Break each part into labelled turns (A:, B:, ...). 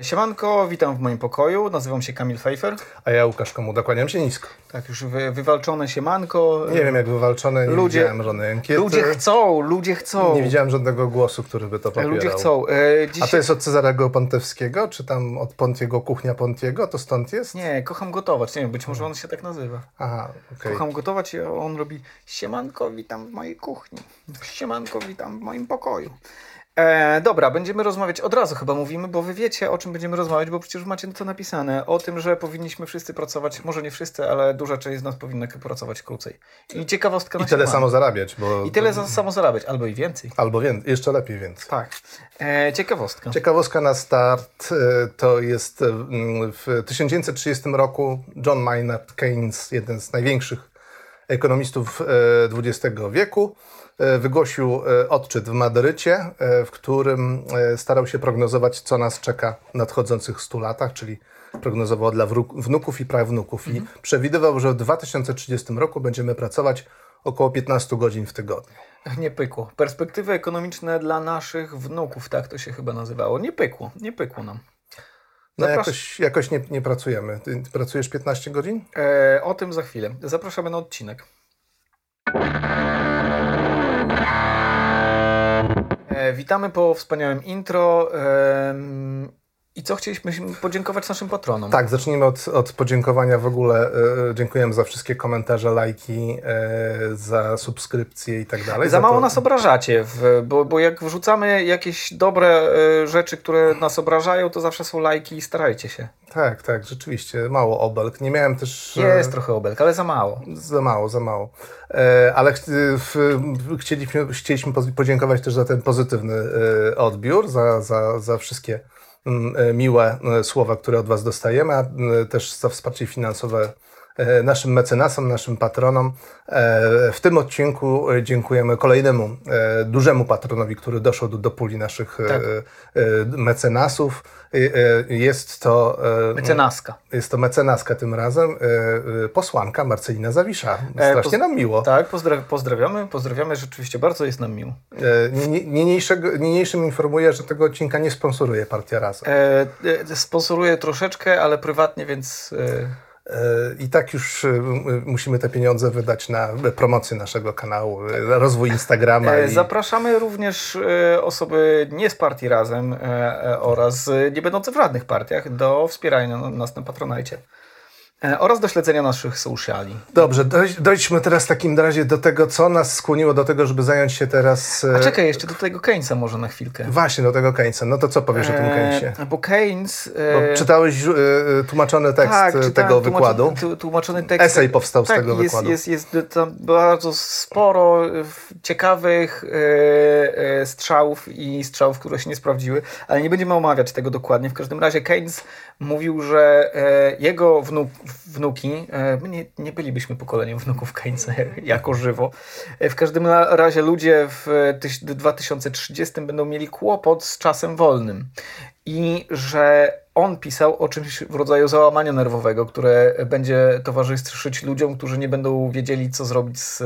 A: Siemanko, witam w moim pokoju. Nazywam się Kamil Pfeiffer.
B: A ja Łukasz Komuda, kłaniam się nisko.
A: Tak, już wy, wywalczone siemanko.
B: Nie wiem jak wywalczone, nie
A: Ludzie-
B: widziałem żadnej ankiety.
A: Ludzie chcą, ludzie chcą.
B: Nie widziałem żadnego głosu, który by to popierał.
A: Ludzie chcą. E,
B: A
A: dzisiaj...
B: to jest od Cezarego Pontewskiego, czy tam od Pontiego, kuchnia Pontiego? To stąd jest?
A: Nie, kocham gotować. Nie wiem, być może on się tak nazywa.
B: Aha, okej.
A: Kocham gotować i on robi siemanko, witam w mojej kuchni. Siemanko, witam w moim pokoju. E, dobra, będziemy rozmawiać od razu chyba mówimy, bo wy wiecie o czym będziemy rozmawiać, bo przecież macie to napisane. O tym, że powinniśmy wszyscy pracować, może nie wszyscy, ale duża część z nas powinna pracować krócej. I ciekawostka na
B: I tyle samo zarabiać, bo...
A: I tyle samo zarabiać, albo i więcej.
B: Albo więcej, jeszcze lepiej więcej.
A: Tak. E, ciekawostka.
B: Ciekawostka na start e, to jest e, w 1930 roku John Maynard Keynes, jeden z największych ekonomistów XX wieku, e, wygłosił e, odczyt w Madrycie, e, w którym e, starał się prognozować, co nas czeka w nadchodzących 100 latach, czyli prognozował dla wnuków i prawnuków. I przewidywał, że w 2030 roku będziemy pracować około 15 godzin w tygodniu.
A: Nie pykło. Perspektywy ekonomiczne dla naszych wnuków, tak to się chyba nazywało. Nie pykło, nie pykło nam.
B: No
A: Zaprasz-
B: jakoś, jakoś nie, nie pracujemy. Ty pracujesz 15 godzin?
A: E, o tym za chwilę. Zapraszamy na odcinek. Witamy po wspaniałym intro. I co chcieliśmy podziękować naszym patronom.
B: Tak, zacznijmy od, od podziękowania w ogóle. E, dziękujemy za wszystkie komentarze, lajki, e, za subskrypcje i tak dalej.
A: Za mało
B: to-
A: nas obrażacie, w, bo, bo jak wrzucamy jakieś dobre e, rzeczy, które nas obrażają, to zawsze są lajki i starajcie się.
B: Tak, tak, rzeczywiście. Mało obelg. Nie miałem też... e,
A: Jest trochę obelg, ale za mało.
B: Za mało, za mało. E, ale chcieliśmy, chcieliśmy podziękować też za ten pozytywny e, odbiór, za, za, za wszystkie e, miłe e, słowa, które od Was dostajemy, a m, też za wsparcie finansowe e, naszym mecenasom, naszym patronom. E, W tym odcinku e, dziękujemy kolejnemu e, dużemu patronowi, który doszedł do puli naszych e,
A: Tak.
B: e, mecenasów. E, e, Jest to e,
A: Mecenaska.
B: jest to mecenaska tym razem, e, e, posłanka Marcelina Zawisza.
A: E,
B: Strasznie nam miło.
A: Tak, pozdra- pozdrawiamy, pozdrawiamy, rzeczywiście bardzo jest nam miło.
B: E, Niniejszego, niniejszym informuję, że tego odcinka nie sponsoruje Partia Razem.
A: E, e, sponsoruję troszeczkę, ale prywatnie, więc e,
B: E, I tak już e, musimy te pieniądze wydać na promocję naszego kanału, e, na rozwój Instagrama.
A: e,
B: I...
A: zapraszamy również e, osoby nie z partii razem e, e, oraz e, nie będące w żadnych partiach do wspierania nas na Patronajcie e, oraz do śledzenia naszych sociali.
B: Dobrze, dojdź, dojdźmy teraz w takim razie do tego, co nas skłoniło do tego, żeby zająć się teraz... e,
A: A czekaj, jeszcze do tego Keynesa może na chwilkę.
B: Właśnie, do tego Keynesa. No to co powiesz o tym Keynesie?
A: E, bo Keynes...
B: Bo
A: E,
B: czytałeś e, e, tłumaczony tekst
A: tak,
B: e, tego
A: tłumaczony-
B: wykładu?
A: Tłumaczony tekst.
B: Esej powstał z
A: tak,
B: tego
A: jest,
B: wykładu.
A: Jest, jest tam bardzo sporo e, ciekawych e, e, strzałów i strzałów, które się nie sprawdziły, ale nie będziemy omawiać tego dokładnie. W każdym razie Keynes mówił, że e, jego wnuk, wnuki, e, my nie, nie bylibyśmy pokoleniem wnuków Keynesa jako żywo, e, w każdym ra- razie ludzie w tyś- 2030 będą mieli kłopot z czasem wolnym. I że on pisał o czymś w rodzaju załamania nerwowego, które będzie towarzyszyć ludziom, którzy nie będą wiedzieli, co zrobić z,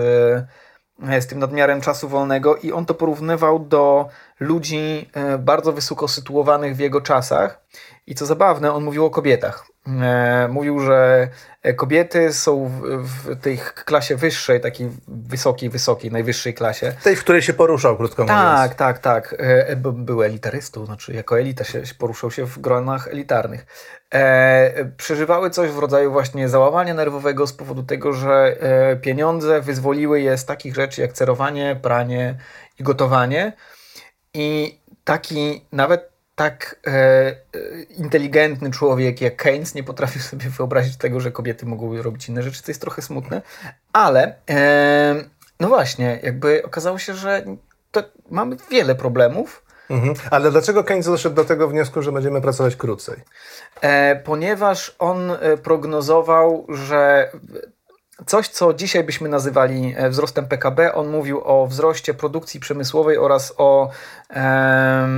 A: e, z tym nadmiarem czasu wolnego, i on to porównywał do ludzi e, bardzo wysoko sytuowanych w jego czasach. I co zabawne, on mówił o kobietach. E, Mówił, że e, kobiety są w, w tej klasie wyższej, takiej wysokiej, wysokiej, najwyższej klasie.
B: Tej, w której się poruszał, krótko
A: Tak,
B: mówiąc.
A: tak, tak. B- Był elitarystą, znaczy jako elita się, poruszał się w gronach elitarnych. Przeżywały coś w rodzaju właśnie załamania nerwowego z powodu tego, że pieniądze wyzwoliły je z takich rzeczy jak cerowanie, pranie i gotowanie. I taki nawet tak e, e, inteligentny człowiek jak Keynes nie potrafił sobie wyobrazić tego, że kobiety mogą robić inne rzeczy, to jest trochę smutne, ale e, no właśnie, jakby okazało się, że mamy wiele problemów,
B: Mhm. Ale dlaczego Keynes doszedł do tego wniosku, że będziemy pracować krócej?
A: e, ponieważ on e, prognozował, że coś, co dzisiaj byśmy nazywali e, wzrostem PKB, on mówił o wzroście produkcji przemysłowej oraz o e,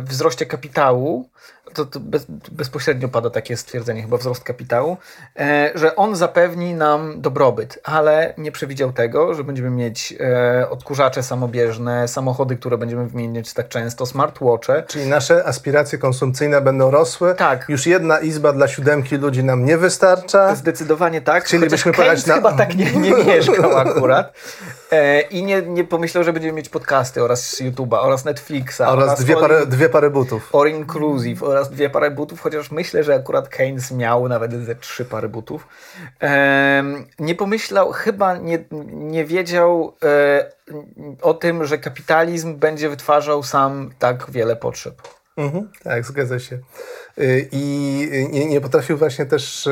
A: wzroście kapitału to, to bez, bezpośrednio pada takie stwierdzenie, chyba wzrost kapitału, e, że on zapewni nam dobrobyt, ale nie przewidział tego, że będziemy mieć e, odkurzacze samobieżne, samochody, które będziemy wymieniać tak często, smartwatche.
B: Czyli nasze aspiracje konsumpcyjne będą rosły.
A: Tak.
B: Już jedna izba dla siódemki ludzi nam nie wystarcza.
A: Zdecydowanie tak.
B: Chcielibyśmy pojechać na-
A: chyba tak nie, nie mieszkał akurat. E, I nie, nie pomyślał, że będziemy mieć podcasty oraz YouTube'a, oraz Netflixa.
B: Oraz dwie
A: all-
B: pary, dwie pary butów.
A: All inclusive oraz dwie pary butów, chociaż myślę, że akurat Keynes miał nawet ze trzy pary butów. Nie pomyślał, chyba nie, nie wiedział e, o tym, że kapitalizm będzie wytwarzał sam tak wiele potrzeb.
B: Mhm, tak, zgadza się. Y, I nie, nie potrafił właśnie też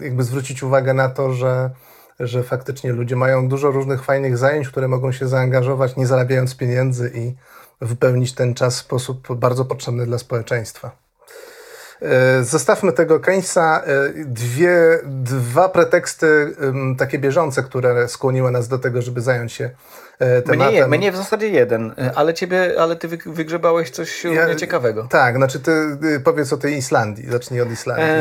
B: jakby zwrócić uwagę na to, że, że faktycznie ludzie mają dużo różnych fajnych zajęć, które mogą się zaangażować, nie zarabiając pieniędzy i wypełnić ten czas w sposób bardzo potrzebny dla społeczeństwa. E, Zostawmy tego Keynesa. E, Dwie, dwa preteksty takie bieżące, które skłoniły nas do tego, żeby zająć się tematem.
A: Mnie, mnie w zasadzie jeden, e, ale ciebie, ale ty wy- wygrzebałeś coś
B: Ja-
A: równie ciekawego.
B: Tak, znaczy ty powiedz o tej Islandii. Zacznij od Islandii.
A: E,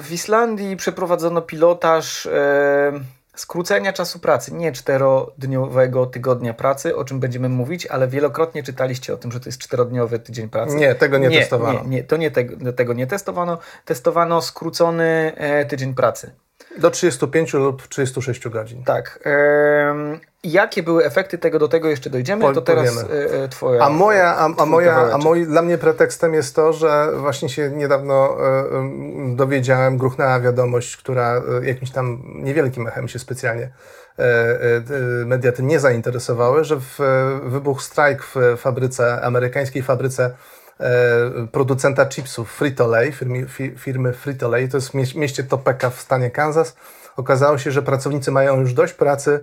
A: w Islandii przeprowadzono pilotaż e, skrócenia czasu pracy. Nie czterodniowego tygodnia pracy, o czym będziemy mówić, ale wielokrotnie czytaliście o tym, że to jest czterodniowy tydzień pracy.
B: Nie, tego nie, testowano.
A: Nie, nie, to nie tego, tego nie testowano. Testowano skrócony e, tydzień pracy.
B: Do 35 lub 36 godzin.
A: Tak. Jakie były efekty tego, do tego jeszcze dojdziemy,
B: Po-
A: to teraz
B: powiemy.
A: e, e, twoja...
B: A moja, a, a moja, a moi, dla mnie pretekstem jest to, że właśnie się niedawno em, dowiedziałem, gruchnęła wiadomość, która jakimś tam niewielkim echem się specjalnie media tym nie zainteresowały, że w, wybuchł strajk w fabryce, amerykańskiej fabryce producenta chipsów Frito-Lay, firmy, fi- firmy Frito-Lay, to jest mieście Topeka w stanie Kansas. Okazało się, że pracownicy mają już dość pracy,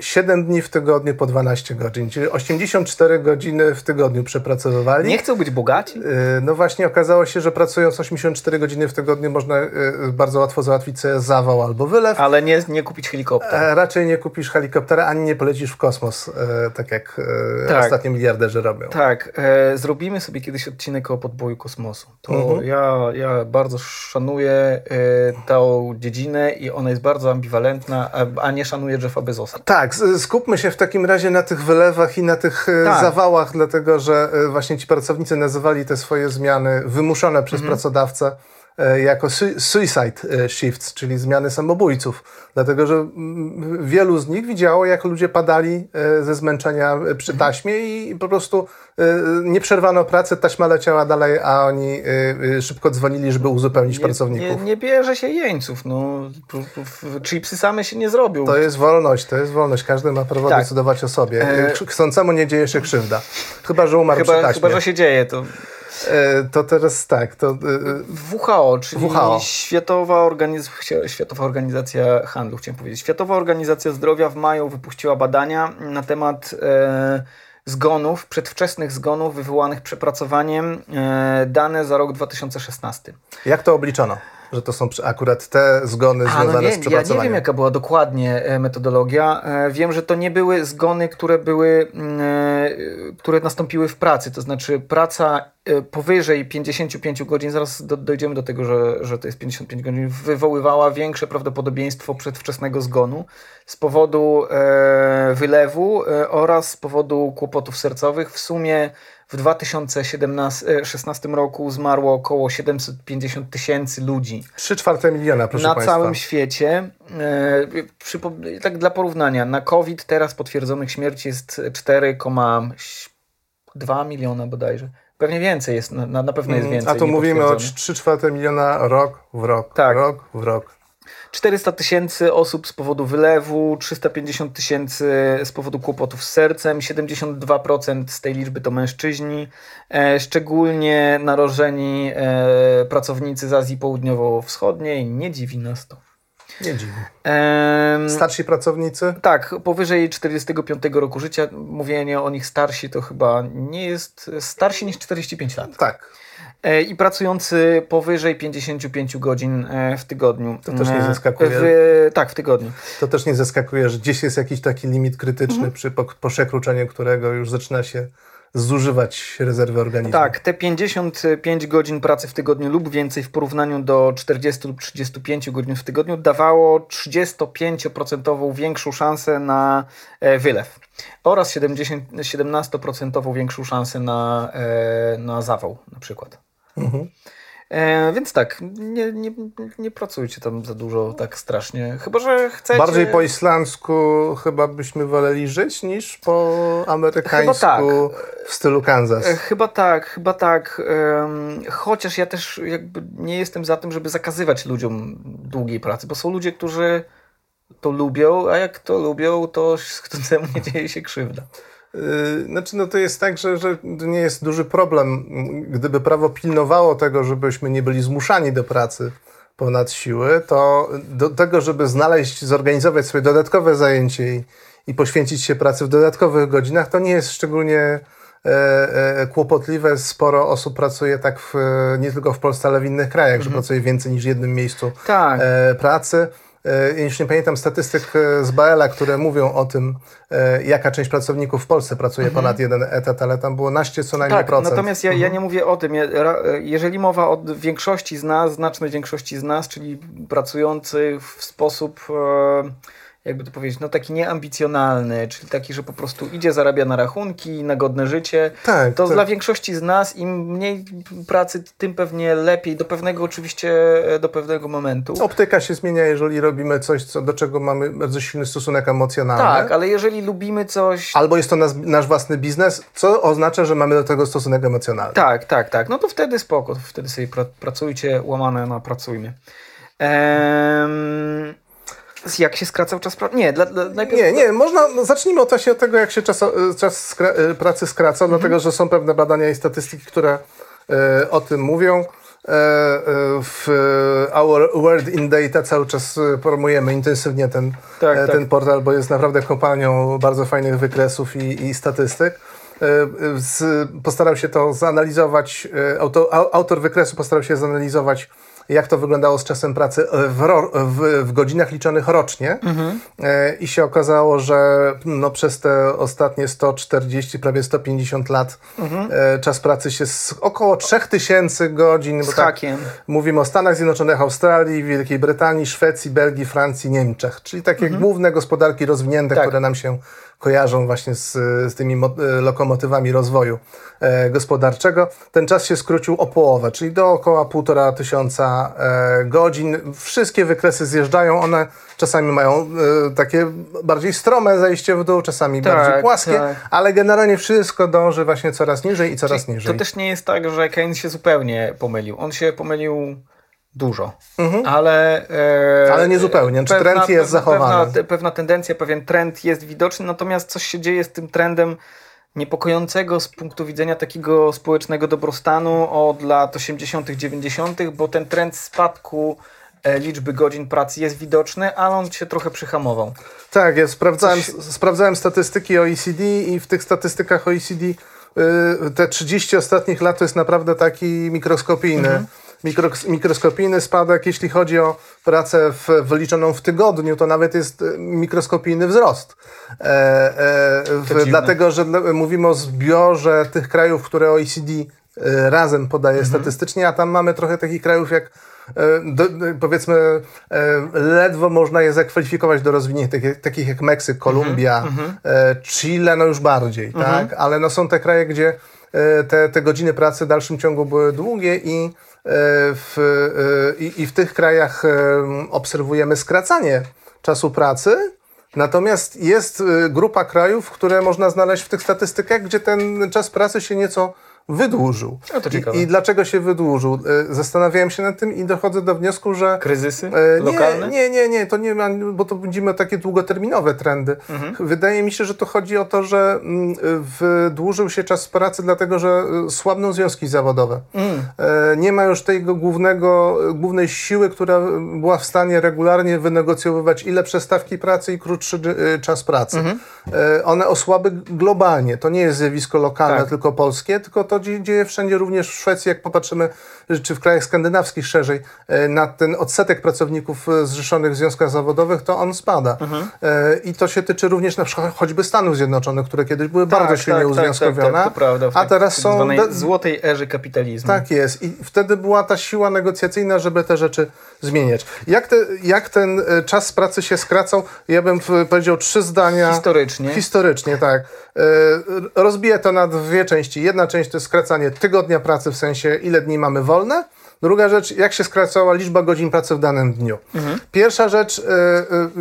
B: 7 dni w tygodniu po 12 godzin, czyli 84 godziny w tygodniu przepracowywali.
A: Nie chcą być bogaci?
B: E, No właśnie okazało się, że pracując 84 godziny w tygodniu można e, bardzo łatwo załatwić sobie zawał albo wylew.
A: Ale nie, nie kupić helikoptera.
B: E, Raczej nie kupisz helikoptera, ani nie polecisz w kosmos, e, tak jak e,
A: Tak.
B: ostatnio miliarderzy robią.
A: Tak, e, zrobimy sobie kiedyś odcinek o podboju kosmosu. To
B: Mhm.
A: ja, ja bardzo szanuję e, tą dziedzinę i ona jest bardzo ambiwalentna, a, a nie szanuję Jeffa
B: Tak, skupmy się w takim razie na tych wylewach i na tych e,
A: Tak.
B: zawałach, dlatego że e, właśnie ci pracownicy nazywali te swoje zmiany wymuszone przez
A: Mhm.
B: pracodawcę jako su- suicide e, shifts, czyli zmiany samobójców. Dlatego, że wielu z nich widziało, jak ludzie padali e, ze zmęczenia e, przy taśmie i po prostu e, nie przerwano pracy, taśma leciała dalej, a oni e, e, szybko dzwonili, żeby uzupełnić
A: Nie,
B: pracowników.
A: nie, nie bierze się jeńców, no. Chipsy same się nie zrobią.
B: To jest wolność, to jest wolność. Każdy ma prawo
A: Tak.
B: decydować o sobie.
A: E,
B: Chcącemu nie dzieje się krzywda. Chyba, że umarł przy
A: Chyba,
B: taśmie.
A: chyba, że się dzieje to.
B: E, To teraz tak, to... e,
A: WHO, czyli
B: WHO.
A: Światowa, Organiz- Światowa Organizacja Handlu, chciałem powiedzieć. Światowa Organizacja Zdrowia w maju wypuściła badania na temat e, zgonów, przedwczesnych zgonów wywołanych przepracowaniem, dane za rok 2016.
B: Jak to obliczono? Że to są akurat te zgony
A: A,
B: związane
A: no nie,
B: z
A: ja nie
B: przepracowaniem.
A: wiem, jaka była dokładnie e, metodologia. E, Wiem, że to nie były zgony, które były, mm, e, które nastąpiły w pracy. To znaczy praca powyżej 55 godzin, zaraz do, dojdziemy do tego, że, że to jest 55 godzin, wywoływała większe prawdopodobieństwo przedwczesnego zgonu z powodu wylewu oraz z powodu kłopotów sercowych. W sumie w 2016 roku zmarło około 750 tysięcy ludzi
B: Trzy czwarte miliona, proszę
A: na
B: Państwa.
A: całym świecie. E, tak dla porównania, na COVID teraz potwierdzonych śmierci jest 4,2 miliona bodajże. Pewnie więcej jest, na, na na pewno jest więcej.
B: Mm, A tu mówimy o
A: niepotwierdzonych.
B: 3 czwarte miliona rok w rok,
A: Tak.
B: rok w rok.
A: 400 tysięcy osób z powodu wylewu, 350 tysięcy z powodu kłopotów z sercem, 72% z tej liczby to mężczyźni, e, szczególnie narażeni e, pracownicy z Azji Południowo-Wschodniej. Nie dziwi nas to.
B: Nie dziwi.
A: Em,
B: Starsi pracownicy?
A: Tak, powyżej 45 roku życia, mówienie o nich starsi to chyba nie jest starsi niż 45 lat.
B: Tak.
A: E, I pracujący powyżej 55 godzin e, w tygodniu.
B: To też nie
A: E,
B: zaskakuje.
A: W, tak, w tygodniu.
B: To też nie zaskakuje, że gdzieś jest jakiś taki limit krytyczny,
A: Mhm.
B: przy po, przekroczeniu którego już zaczyna się zużywać rezerwy organizmu.
A: Tak, te 55 godzin pracy w tygodniu lub więcej w porównaniu do 40 lub 35 godzin w tygodniu dawało 35% większą szansę na wylew oraz 70, 17% większą szansę na, na zawał na przykład.
B: Mhm.
A: E, więc tak, nie, nie, nie pracujcie tam za dużo tak strasznie. Chyba, że chcecie...
B: Bardziej po islandzku chyba byśmy woleli żyć niż po amerykańsku
A: tak.
B: w stylu Kansas.
A: E, Chyba tak, chyba tak. Chociaż ja też jakby nie jestem za tym, żeby zakazywać ludziom długiej pracy, bo są ludzie, którzy to lubią, a jak to lubią, to chcącemu nie dzieje się krzywda.
B: Yy, Znaczy, no to jest tak, że, że to nie jest duży problem. Gdyby prawo pilnowało tego, żebyśmy nie byli zmuszani do pracy ponad siły, to do tego, żeby znaleźć, zorganizować sobie dodatkowe zajęcie i, i poświęcić się pracy w dodatkowych godzinach, to nie jest szczególnie e, e, kłopotliwe. Sporo osób pracuje tak w, nie tylko w Polsce, ale w innych krajach, że pracuje więcej niż w jednym miejscu
A: Tak.
B: e, pracy. E, ja już nie pamiętam statystyk e, z Baela, które mówią o tym, e, jaka część pracowników w Polsce pracuje ponad jeden etat, ale tam było naście co najmniej
A: Tak,
B: procent.
A: natomiast ja, ja nie mówię o tym. Jeżeli mowa o większości z nas, znacznej większości z nas, czyli pracujących w sposób, e, jakby to powiedzieć, no taki nieambicjonalny, czyli taki, że po prostu idzie, zarabia na rachunki, na godne życie,
B: Tak,
A: to
B: tak.
A: dla większości z nas im mniej pracy, tym pewnie lepiej, do pewnego oczywiście, e, do pewnego momentu.
B: Optyka się zmienia, jeżeli robimy coś, co, do czego mamy bardzo silny stosunek emocjonalny.
A: tak, ale jeżeli lubimy coś,
B: Albo jest to nas, nasz własny biznes, co oznacza, że mamy do tego stosunek emocjonalny.
A: Tak, tak, tak. No to wtedy spoko. Wtedy sobie pra pracujcie, łamane na pracujmy. Ehm, jak się skracał czas pracy? Nie, dla, dla, najpierw...
B: Nie, nie, można, no zacznijmy od właśnie od tego, jak się czas, czas skra, e, pracy skraca,
A: Mhm.
B: dlatego że są pewne badania i statystyki, które e, o tym mówią. E, e, w Our World in Data cały czas promujemy intensywnie ten,
A: Tak,
B: e,
A: tak.
B: ten portal, bo jest naprawdę kompanią bardzo fajnych wykresów i, i statystyk. E, z, postarał się to zanalizować, e, auto, au- autor wykresu postarał się zanalizować, jak to wyglądało z czasem pracy w, ro, w, w godzinach liczonych rocznie. E, I się okazało, że no, przez te ostatnie 140, prawie 150 lat e, czas pracy się z około 3000 godzin.
A: Z
B: tak,
A: hakiem.
B: Mówimy o Stanach Zjednoczonych, Australii, Wielkiej Brytanii, Szwecji, Belgii, Francji, Niemczech, czyli takie główne gospodarki rozwinięte,
A: Tak.
B: które nam się kojarzą właśnie z, z tymi mo- lokomotywami rozwoju e, gospodarczego. Ten czas się skrócił o połowę, czyli do około półtora tysiąca e, godzin. Wszystkie wykresy zjeżdżają, one czasami mają e, takie bardziej strome zejście w dół, czasami
A: Tak,
B: bardziej płaskie,
A: tak.
B: ale generalnie wszystko dąży właśnie coraz niżej i coraz
A: Czyli
B: niżej.
A: To też nie jest tak, że Keynes się zupełnie pomylił. On się pomylił dużo, ale... e,
B: Mhm. Ale nie zupełnie. Czy trend jest zachowany?
A: Pewna, pewna tendencja, pewien trend jest widoczny, natomiast coś się dzieje z tym trendem niepokojącego z punktu widzenia takiego społecznego dobrostanu od lat 80., 90., bo ten trend spadku e, liczby godzin pracy jest widoczny, ale on się trochę przyhamował.
B: Tak, ja sprawdzałem,
A: Coś-
B: sprawdzałem statystyki OECD i w tych statystykach OECD y, te 30 ostatnich lat to jest naprawdę taki mikroskopijny,
A: Mhm.
B: Mikro, mikroskopijny spadek. Jeśli chodzi o pracę w, wyliczoną w tygodniu, to nawet jest y, mikroskopijny wzrost. E, e, w, dlatego, że mówimy o zbiorze tych krajów, które OECD y, razem podaje
A: Mhm.
B: statystycznie, a tam mamy trochę takich krajów jak e, do, powiedzmy e, ledwo można je zakwalifikować do rozwiniętych, takich, jak Meksyk, Kolumbia, e, Chile, no już bardziej, tak? Ale no są te kraje, gdzie e, te, te godziny pracy w dalszym ciągu były długie i e, w, e, i, i w tych krajach e, obserwujemy skracanie czasu pracy. Natomiast jest e, grupa krajów, które można znaleźć w tych statystykach, gdzie ten czas pracy się nieco wydłużył.
A: No to ciekawe.
B: I, I dlaczego się wydłużył? E, Zastanawiałem się nad tym i dochodzę do wniosku, że
A: Kryzysy
B: E,
A: lokalne?
B: Nie, nie, nie, to nie ma, bo to widzimy takie długoterminowe trendy.
A: Mhm.
B: Wydaje mi się, że to chodzi o to, że mm, wydłużył się czas pracy, dlatego że y, słabną związki zawodowe.
A: Mm.
B: E, Nie ma już tego głównego, głównej siły, która była w stanie regularnie wynegocjowywać i lepsze stawki pracy i krótszy czas pracy.
A: Mhm.
B: E, One osłaby globalnie. To nie jest zjawisko lokalne,
A: Tak.
B: tylko polskie, tylko to dzieje wszędzie, również w Szwecji, jak popatrzymy, czy w krajach skandynawskich szerzej, e, na ten odsetek pracowników e, zrzeszonych w związkach zawodowych, to on spada. Mhm. I to się tyczy również na przykład choćby Stanów Zjednoczonych, które kiedyś były tak, bardzo silnie tak, uzwiązkowione, tak, tak,
A: prawda,
B: a teraz są...
A: złotej erze kapitalizmu.
B: Tak jest. I wtedy była ta siła negocjacyjna, żeby te rzeczy zmieniać. Jak, te, jak ten czas pracy się skracał? Ja bym powiedział trzy zdania.
A: Historycznie.
B: Historycznie, tak. Rozbiję to na dwie części. Jedna część to jest skracanie tygodnia pracy, w sensie ile dni mamy wolne. Druga rzecz, jak się skracała liczba godzin pracy w danym dniu. Mhm. Pierwsza rzecz, y,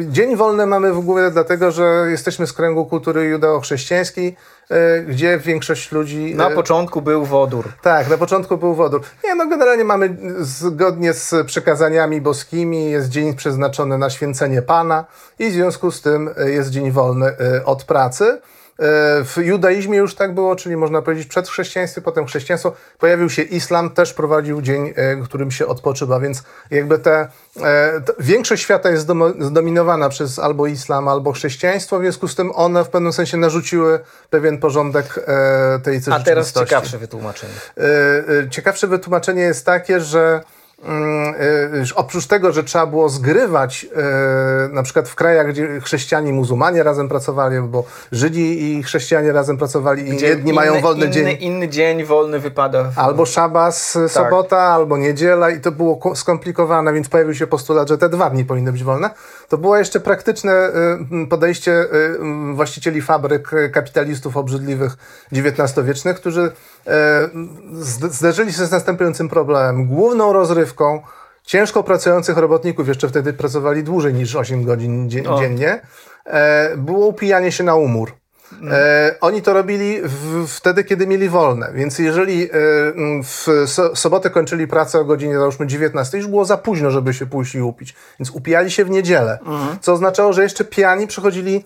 B: y, dzień wolny mamy w głowie dlatego, że jesteśmy z kręgu kultury judeo-chrześcijańskiej, gdzie większość ludzi...
A: Na początku był wodór.
B: Tak, na początku był wodór. Nie, no generalnie mamy zgodnie z przekazaniami boskimi, jest dzień przeznaczony na święcenie Pana i w związku z tym jest dzień wolny od pracy. E, w judaizmie już tak było, czyli można powiedzieć przed chrześcijaństwem, potem chrześcijaństwo. Pojawił się islam, też prowadził dzień, e, którym się odpoczywa, więc jakby te, e, większość świata jest zdominowana przez albo islam, albo chrześcijaństwo, w związku z tym one w pewnym sensie narzuciły pewien porządek tej
A: A teraz ciekawsze wytłumaczenie.
B: Ciekawsze wytłumaczenie jest takie, że oprócz tego, że trzeba było zgrywać y, na przykład w krajach, gdzie chrześcijanie i muzułmanie razem pracowali, bo Żydzi i chrześcijanie razem pracowali i jedni inny, mają wolny
A: inny,
B: dzień.
A: Inny dzień wolny wypada. W...
B: Albo szabas, tak. sobota, albo niedziela i to było skomplikowane, więc pojawił się postulat, że te dwa dni powinny być wolne. To było jeszcze praktyczne y, podejście właścicieli fabryk, kapitalistów obrzydliwych XIX-wiecznych, którzy zderzyli się z następującym problemem. Główną rozrywką ciężko pracujących robotników, jeszcze wtedy pracowali dłużej niż 8 godzin dziennie, e, było upijanie się na umór. E, oni to robili w, wtedy, kiedy mieli wolne, więc jeżeli e, w so, sobotę kończyli pracę o godzinie załóżmy 19, już było za późno, żeby się pójść i upić, więc upijali się w niedzielę, mhm. co oznaczało, że jeszcze pijani przychodzili e,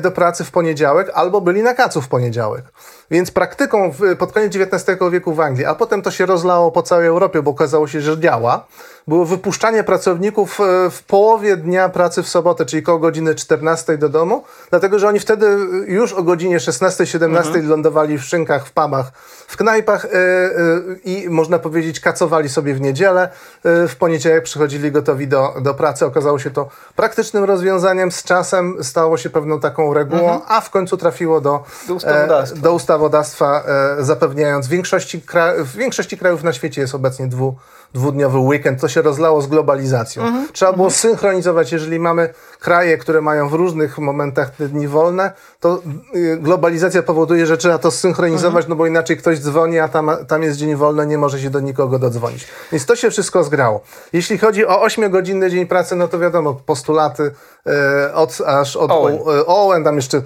B: do pracy w poniedziałek albo byli na kacu w poniedziałek. Więc praktyką w, pod koniec XIX wieku w Anglii, a potem to się rozlało po całej Europie, bo okazało się, że działa, było wypuszczanie pracowników e, w połowie dnia pracy w sobotę, czyli koło godziny 14 do domu, dlatego że oni wtedy już o godzinie 16-17 mhm. lądowali w szynkach, w pubach, w knajpach yy, i można powiedzieć kacowali sobie w niedzielę. W poniedziałek przychodzili gotowi do, do pracy. Okazało się to praktycznym rozwiązaniem. Z czasem stało się pewną taką regułą, mhm. a w końcu trafiło do,
A: do ustawodawstwa,
B: do ustawodawstwa zapewniając większości w większości krajów na świecie jest obecnie dwu dwudniowy weekend, to się rozlało z globalizacją. Mhm. Trzeba było synchronizować, jeżeli mamy kraje, które mają w różnych momentach te dni wolne, to y, globalizacja powoduje, że trzeba to synchronizować, mhm. no bo inaczej ktoś dzwoni, a tam, tam jest dzień wolny, nie może się do nikogo dodzwonić. Więc to się wszystko zgrało. Jeśli chodzi o 8-godzinny dzień pracy, no to wiadomo, postulaty e, od, aż od Owen. Owen, tam jeszcze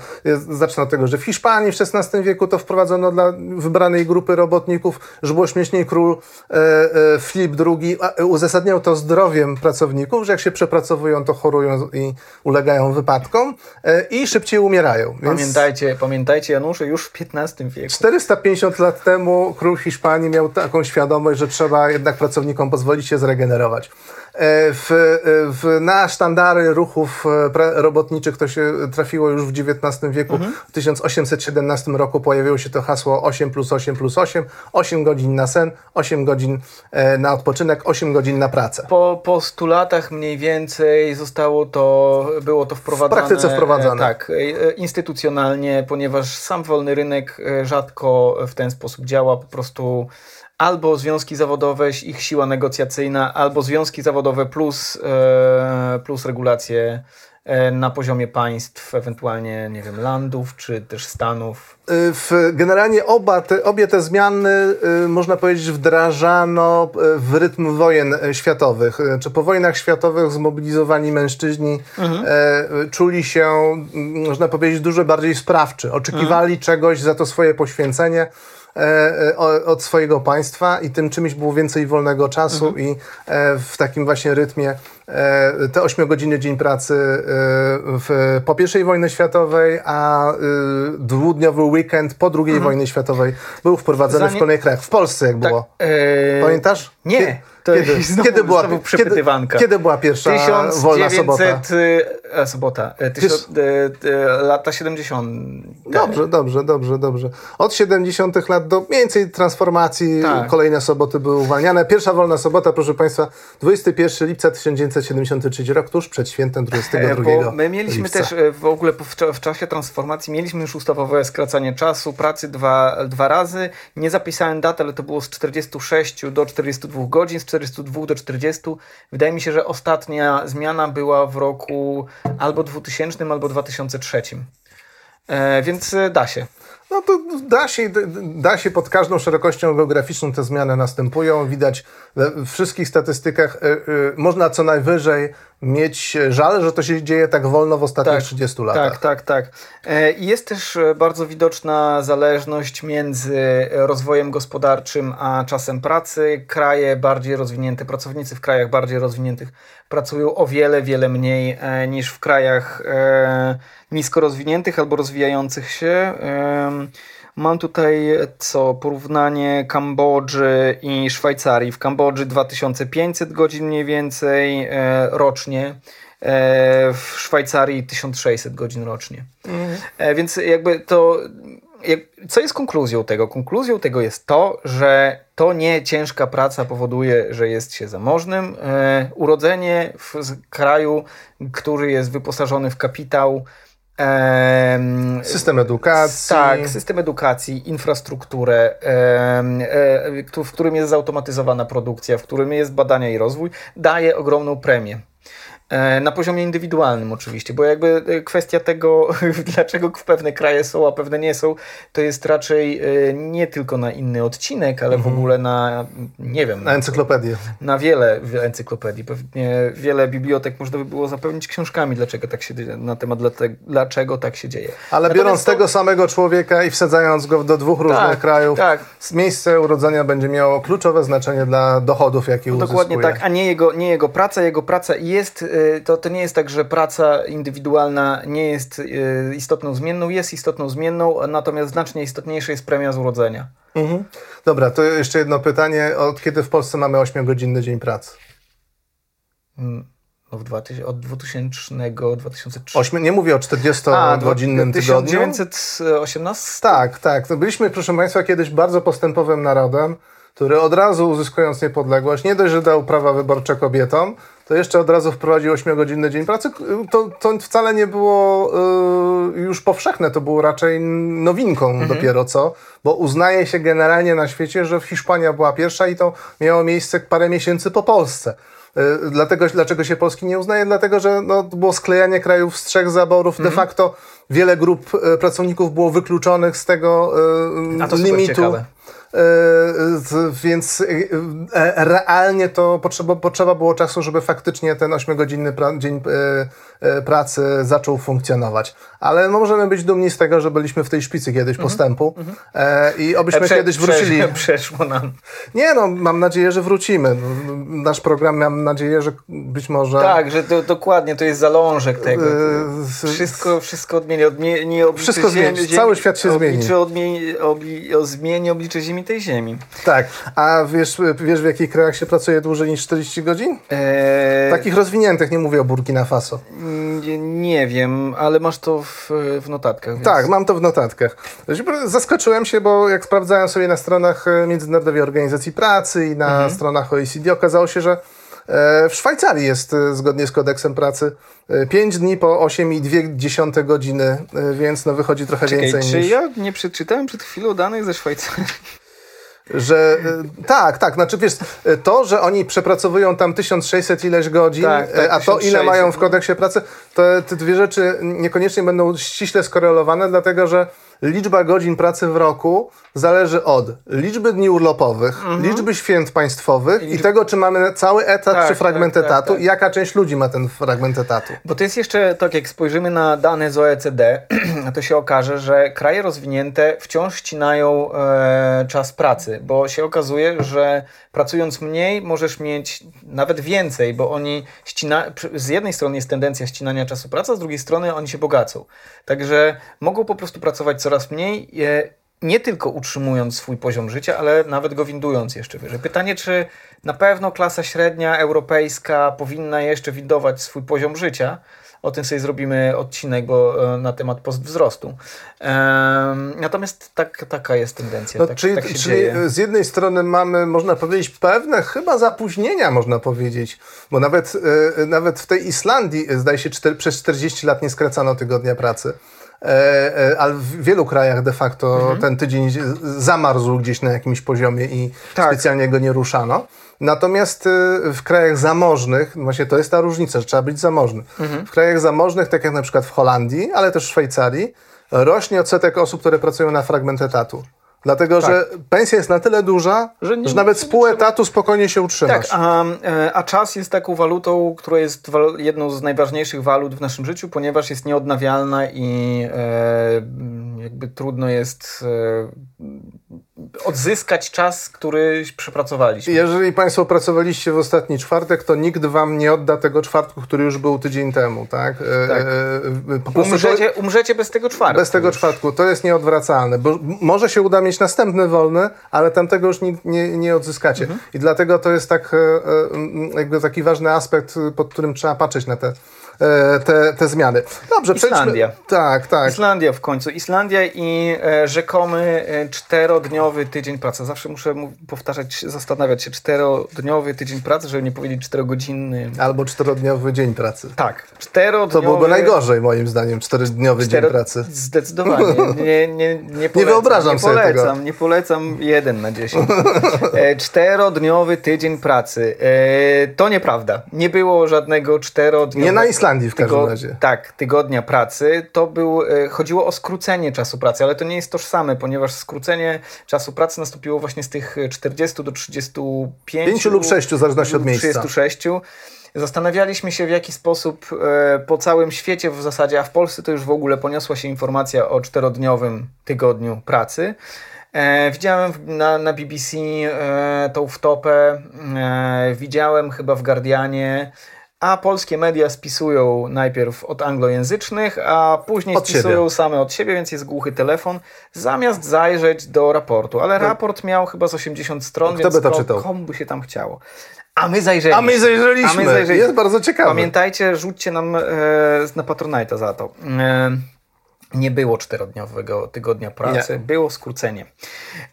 B: zacznę od tego, że w Hiszpanii w XVI wieku to wprowadzono dla wybranej grupy robotników, że było śmieszniej król e, e, Filip II uzasadniał to zdrowiem pracowników, że jak się przepracowują, to chorują i ulegają wypadkom e, i szybciej umierają.
A: Więc pamiętajcie, pamiętajcie Janusze, już w XV wieku.
B: 450 lat temu król Hiszpanii miał taką świadomość, że trzeba jednak pracownikom pozwolić się zregenerować. E, w, e, w, na sztandary ruchów e, robotniczych to się trafiło już w XIX wieku. Mhm. W 1817 roku pojawiło się to hasło 8 plus 8 plus 8. 8 godzin na sen, 8 godzin na odpoczynek, 8 godzin na pracę.
A: Po, po 100 latach mniej więcej zostało to, było to wprowadzone.
B: W praktyce wprowadzone.
A: Tak, instytucjonalnie, ponieważ sam wolny rynek rzadko w ten sposób działa. Po prostu albo związki zawodowe, ich siła negocjacyjna, albo związki zawodowe plus, e, plus regulacje e, na poziomie państw, ewentualnie, nie wiem, landów, czy też stanów.
B: E, w, generalnie oba te, obie te zmiany, można powiedzieć, wdrażano w rytm wojen światowych. Czy po wojnach światowych zmobilizowani mężczyźni mhm. czuli się, można powiedzieć, dużo bardziej sprawczy. Oczekiwali mhm. czegoś za to swoje poświęcenie. E, e, od swojego państwa i tym czymś było więcej wolnego czasu mhm. i e, w takim właśnie rytmie te 8-godziny dzień pracy w, po I wojnie światowej, a dwudniowy weekend po II
A: Mhm.
B: wojnie światowej był wprowadzony w
A: Zanim-
B: kolejnych krajach. W Polsce jak było.
A: e,
B: Pamiętasz?
A: Nie. To
B: Kiedy,
A: znowu-
B: kiedy, była,
A: znowu
B: kiedy, kiedy była pierwsza wolna sobota?
A: 1900, e, sobota, e, tysiąc, e, e, lata 70.
B: Dobrze, dobrze, dobrze, dobrze. Od 70. lat do mniej więcej transformacji
A: Tak.
B: kolejne soboty były uwalniane. Pierwsza wolna sobota, proszę Państwa, 21 lipca 1973 rok, tuż przed świętem 22
A: E, my mieliśmy
B: lipca.
A: też e, w ogóle w czasie transformacji mieliśmy już ustawowe skracanie czasu pracy dwa, dwa razy. Nie zapisałem daty, ale to było z 46 do 42 godzin, z 42 do 40. Wydaje mi się, że ostatnia zmiana była w roku albo 2000, albo 2003. E, więc e, da się.
B: No to da się, da się pod każdą szerokością geograficzną te zmiany następują. Widać we wszystkich statystykach. y, y, Można co najwyżej mieć żal, że to się dzieje tak wolno w ostatnich
A: Tak,
B: 30 latach.
A: Tak, tak, tak. Jest też e, bardzo widoczna zależność między e, rozwojem gospodarczym a czasem pracy. Kraje bardziej rozwinięte, pracownicy w krajach bardziej rozwiniętych pracują o wiele, wiele mniej niż w krajach nisko rozwiniętych albo rozwijających się. Mam tutaj co porównanie Kambodży i Szwajcarii. W Kambodży 2500 godzin mniej więcej e, rocznie. E, w Szwajcarii 1600 godzin rocznie. E, więc jakby to. Co jest konkluzją tego? Konkluzją tego jest to, że to nie ciężka praca powoduje, że jest się zamożnym. Urodzenie w kraju, który jest wyposażony w kapitał. Em,
B: System edukacji.
A: tak, system edukacji, infrastrukturę, e, w którym jest zautomatyzowana produkcja, w którym jest badania i rozwój, daje ogromną premię. E, Na poziomie indywidualnym oczywiście, bo jakby e, kwestia tego, dlaczego pewne kraje są, a pewne nie są, to jest raczej e, nie tylko na inny odcinek, ale w ogóle na, nie wiem,
B: Na encyklopedię.
A: na wiele encyklopedii. Pewnie wiele bibliotek można by było zapełnić książkami, dlaczego tak się na temat dlaczego tak się dzieje.
B: Ale
A: Natomiast
B: biorąc
A: to-
B: tego samego człowieka i wsadzając go do dwóch różnych
A: Tak,
B: krajów,
A: tak.
B: miejsce urodzenia będzie miało kluczowe znaczenie dla dochodów, jakie uzyskuje.
A: Dokładnie tak, a nie jego, nie jego praca. Jego praca jest, to, to nie jest tak, że praca indywidualna nie jest y, istotną zmienną, jest istotną zmienną, natomiast znacznie istotniejsza jest premia z urodzenia.
B: Mhm. Dobra, to jeszcze jedno pytanie. Od kiedy w Polsce mamy 8-godzinny dzień pracy?
A: Mm, No w 2000, od 2000, 2003.
B: Ośmi- nie mówię o 40-godzinnym tygodniu.
A: 1918?
B: Tak, tak. To byliśmy, proszę Państwa, kiedyś bardzo postępowym narodem, który od razu uzyskując niepodległość, nie dość, że dał prawa wyborcze kobietom, to jeszcze od razu wprowadził 8-godzinny dzień pracy. To, to wcale nie było y, już powszechne, to było raczej nowinką dopiero co, bo uznaje się generalnie na świecie, że Hiszpania była pierwsza i to miało miejsce parę miesięcy po Polsce. Y, Dlatego, dlaczego się Polski nie uznaje? Dlatego, że no, było sklejanie krajów z trzech zaborów. De facto wiele grup y, pracowników było wykluczonych z tego y, limitu. E, z- Więc e, realnie to potrzeba, potrzeba było czasu, żeby faktycznie ten 8-godzinny pra, dzień e, e, pracy zaczął funkcjonować. Ale no, możemy być dumni z tego, że byliśmy w tej szpicy kiedyś postępu e, i obyśmy
A: Prze-
B: kiedyś wrócili.
A: Prze, przeszło nam.
B: Nie no, mam nadzieję, że wrócimy. No, Nasz program, mam nadzieję, że być może...
A: Tak, że to, dokładnie to jest zalążek tego.
B: e,
A: Wszystko, wszystko odmieni. Odmie, nie
B: Wszystko
A: ziemi,
B: zmieni. Cały świat się zmieni.
A: Odmieni, obli, o, zmieni oblicze ziemi tej ziemi.
B: Tak. A wiesz, wiesz, w jakich krajach się pracuje dłużej niż 40 godzin?
A: Eee,
B: Takich rozwiniętych, nie mówię o Burkina Faso.
A: nie, nie wiem, ale masz to w, w notatkach. Więc...
B: Tak, mam to w notatkach. Zaskoczyłem się, bo jak sprawdzałem sobie na stronach e, Międzynarodowej Organizacji Pracy i na
A: Mhm.
B: stronach OECD, okazało się, że e, w Szwajcarii jest e, zgodnie z kodeksem pracy 5 dni po 8,2 godziny, więc no wychodzi trochę
A: Czekaj,
B: więcej
A: czy
B: niż...
A: ja nie przeczytałem przed chwilą danych ze Szwajcarii?
B: Że, e, tak, tak, znaczy wiesz, e, to, że oni przepracowują tam 1600 ileś godzin,
A: Tak, tak,
B: e, a to ile
A: 1600,
B: mają w
A: no.
B: kodeksie pracy, to te dwie rzeczy niekoniecznie będą ściśle skorelowane, dlatego że liczba godzin pracy w roku zależy od liczby dni urlopowych, liczby święt państwowych i, tego, czy mamy cały etat,
A: Tak,
B: czy fragment
A: tak, tak,
B: etatu
A: tak.
B: i jaka część ludzi ma ten fragment etatu.
A: Bo to jest jeszcze, tak jak spojrzymy na dane z OECD, to się okaże, że kraje rozwinięte wciąż ścinają e, czas pracy, bo się okazuje, że pracując mniej możesz mieć nawet więcej, bo oni ścina, z jednej strony jest tendencja ścinania czasu pracy, a z drugiej strony oni się bogacą. Także mogą po prostu pracować coraz mniej. E, nie tylko utrzymując swój poziom życia, ale nawet go windując jeszcze wyżej. Pytanie, czy na pewno klasa średnia europejska powinna jeszcze windować swój poziom życia? O tym sobie zrobimy odcinek bo, e, na temat postwzrostu. Natomiast tak, taka jest tendencja.
B: No,
A: tak,
B: czyli
A: tak
B: czyli
A: dzieje.
B: z jednej strony mamy, można powiedzieć, pewne chyba zapóźnienia, można powiedzieć, bo nawet, e, nawet w tej Islandii, zdaje się, przez 40 lat nie skracano tygodnia pracy. E, e, ale w wielu krajach de facto
A: Mhm.
B: ten tydzień zamarzł gdzieś na jakimś poziomie i
A: Tak.
B: specjalnie go nie ruszano. Natomiast e, w krajach zamożnych, właśnie to jest ta różnica, że trzeba być zamożny.
A: Mhm.
B: W krajach zamożnych, tak jak na przykład w Holandii, ale też w Szwajcarii, rośnie odsetek osób, które pracują na fragment etatu. Dlatego, że pensja jest na tyle duża,
A: Że
B: że,
A: nie-
B: nawet z pół etatu spokojnie się
A: Tak,
B: utrzymasz.
A: a, e, a czas jest taką walutą, która jest jedną z najważniejszych walut w naszym życiu, ponieważ jest nieodnawialna i e, jakby trudno jest e, odzyskać czas, który przepracowaliśmy.
B: Jeżeli Państwo pracowaliście w ostatni czwartek, to nikt Wam nie odda tego czwartku, który już był tydzień temu, tak? E,
A: Tak.
B: e, prostu to,
A: Umrzecie, umrzecie bez tego czwartku.
B: bez tego
A: już.
B: czwartku to jest nieodwracalne, bo może się uda mieć następny wolny, ale tamtego już nie, nie, nie odzyskacie.
A: Mhm.
B: I dlatego to jest tak, e, e, jakby taki ważny aspekt, pod którym trzeba patrzeć na te, te, te zmiany. Dobrze, przejdźmy-
A: Islandia.
B: Tak, tak.
A: Islandia w końcu. Islandia i e, rzekomy e, czterodniowy tydzień pracy. Zawsze muszę mu- powtarzać, zastanawiać się, czterodniowy tydzień pracy, żeby nie powiedzieć czterogodzinny.
B: Albo czterodniowy dzień pracy.
A: Tak, czterodniowy.
B: To byłoby najgorzej moim zdaniem, czterodniowy dzień
A: Cztero-
B: pracy.
A: Zdecydowanie. Nie, nie, nie, polecam,
B: wyobrażam
A: nie
B: sobie
A: polecam,
B: tego.
A: Nie polecam jeden na dziesięć. E, Czterodniowy tydzień pracy. E, To nieprawda. Nie było żadnego czterodniowego...
B: Nie na Islandii w każdym
A: tygo-
B: razie.
A: Tak, tygodnia pracy. To był, e, chodziło o skrócenie czasu pracy, ale to nie jest tożsame, ponieważ skrócenie czasu pracy nastąpiło właśnie z tych 40 do 35.
B: Pięciu lub sześciu, w zależności od miejsca.
A: 36. Zastanawialiśmy się, w jaki sposób e, po całym świecie w zasadzie, a w Polsce to już w ogóle poniosła się informacja o czterodniowym tygodniu pracy. E, widziałem na, na BBC e, tą wtopę, e, widziałem chyba w Guardianie, a polskie media spisują najpierw od anglojęzycznych, a później
B: Od
A: spisują
B: siebie.
A: same od siebie, więc jest głuchy telefon, zamiast zajrzeć do raportu. Ale raport miał chyba z 80 stron,
B: Kto
A: więc
B: by to czytał?
A: komu by się tam chciało. A my zajrzeliśmy.
B: A my zajrzeliśmy.
A: A my zajrzeliśmy.
B: Jest bardzo ciekawe.
A: Pamiętajcie, rzućcie nam e, na Patronite'a za to. E, nie było czterodniowego tygodnia pracy, było skrócenie.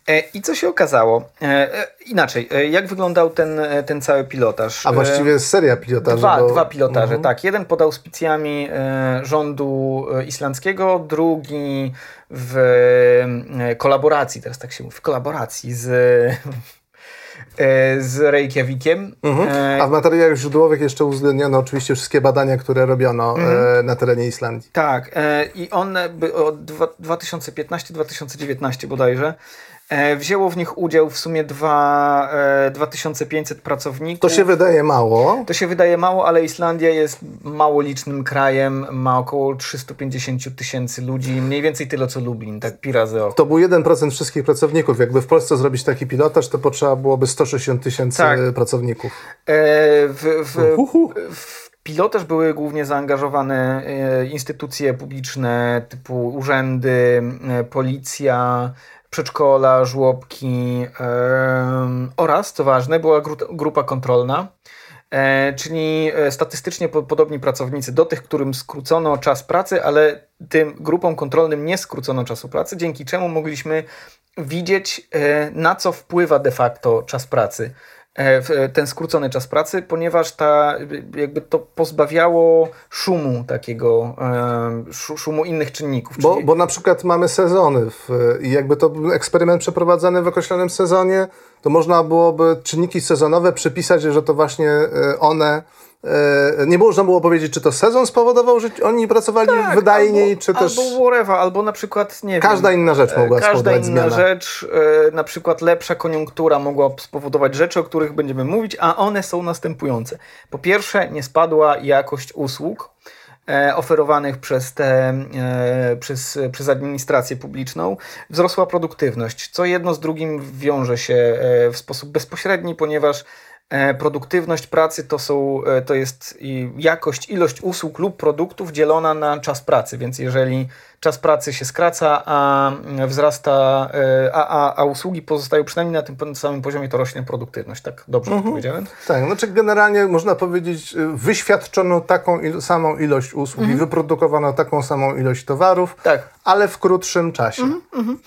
A: E, I co się okazało? E, e, inaczej, jak wyglądał ten, ten cały pilotaż?
B: A właściwie jest seria pilotaży.
A: Dwa,
B: bo...
A: dwa pilotaże,
B: Mhm.
A: tak. Jeden pod auspicjami rządu islandzkiego, drugi w kolaboracji, teraz tak się mówi, w kolaboracji z, z Reykjavikiem.
B: Mhm.
A: E,
B: A w materiałach źródłowych jeszcze uwzględniono oczywiście wszystkie badania, które robiono
A: Mhm.
B: e, na terenie Islandii.
A: Tak, e, i one od dwa- 2015-2019 bodajże e, wzięło w nich udział w sumie dwa, e, 2500 pracowników.
B: To się wydaje mało.
A: To się wydaje mało, ale Islandia jest mało licznym krajem, ma około 350 tysięcy ludzi, mniej więcej tyle co Lublin, tak pi razy oko.
B: To był 1% wszystkich pracowników. Jakby w Polsce zrobić taki pilotaż, to potrzeba byłoby 160 tysięcy
A: Tak.
B: pracowników.
A: E, w, w, w pilotaż były głównie zaangażowane e, instytucje publiczne typu urzędy, e, policja, przedszkola, żłobki oraz, co ważne, była gru- grupa kontrolna. E, czyli e, statystycznie po, podobni pracownicy do tych, którym skrócono czas pracy, ale tym grupom kontrolnym nie skrócono czasu pracy, dzięki czemu mogliśmy widzieć, e, na co wpływa de facto czas pracy. E, e, ten skrócony czas pracy, ponieważ ta, jakby to pozbawiało szumu takiego, e, szu- szumu innych czynników.
B: Bo,
A: czyli-
B: bo na przykład mamy sezony i jakby to był eksperyment przeprowadzany w określonym sezonie, to można byłoby czynniki sezonowe przypisać, że to właśnie one nie można było powiedzieć, czy to sezon spowodował, że oni pracowali wydajniej,
A: albo,
B: czy też
A: Albo whatever, albo na przykład, nie
B: każda
A: wiem,
B: inna rzecz mogła
A: Każda
B: spowodować
A: inna
B: zmianę.
A: rzecz, e, na przykład lepsza koniunktura mogła spowodować rzeczy, o których będziemy mówić, a one są następujące. Po pierwsze, nie spadła jakość usług e, oferowanych przez, te, e, przez, przez administrację publiczną. Wzrosła produktywność, co jedno z drugim wiąże się e, w sposób bezpośredni, ponieważ E, Produktywność pracy to, są, e, to jest jakość, ilość usług lub produktów dzielona na czas pracy, więc jeżeli czas pracy się skraca, a wzrasta, e, a, a, a usługi pozostają przynajmniej na tym samym poziomie, to rośnie produktywność. Tak dobrze powiedziałem?
B: Tak, znaczy generalnie można powiedzieć, y, wyświadczono taką il- samą ilość usług i wyprodukowano taką samą ilość towarów,
A: Tak.
B: ale w krótszym czasie.
A: Em, w-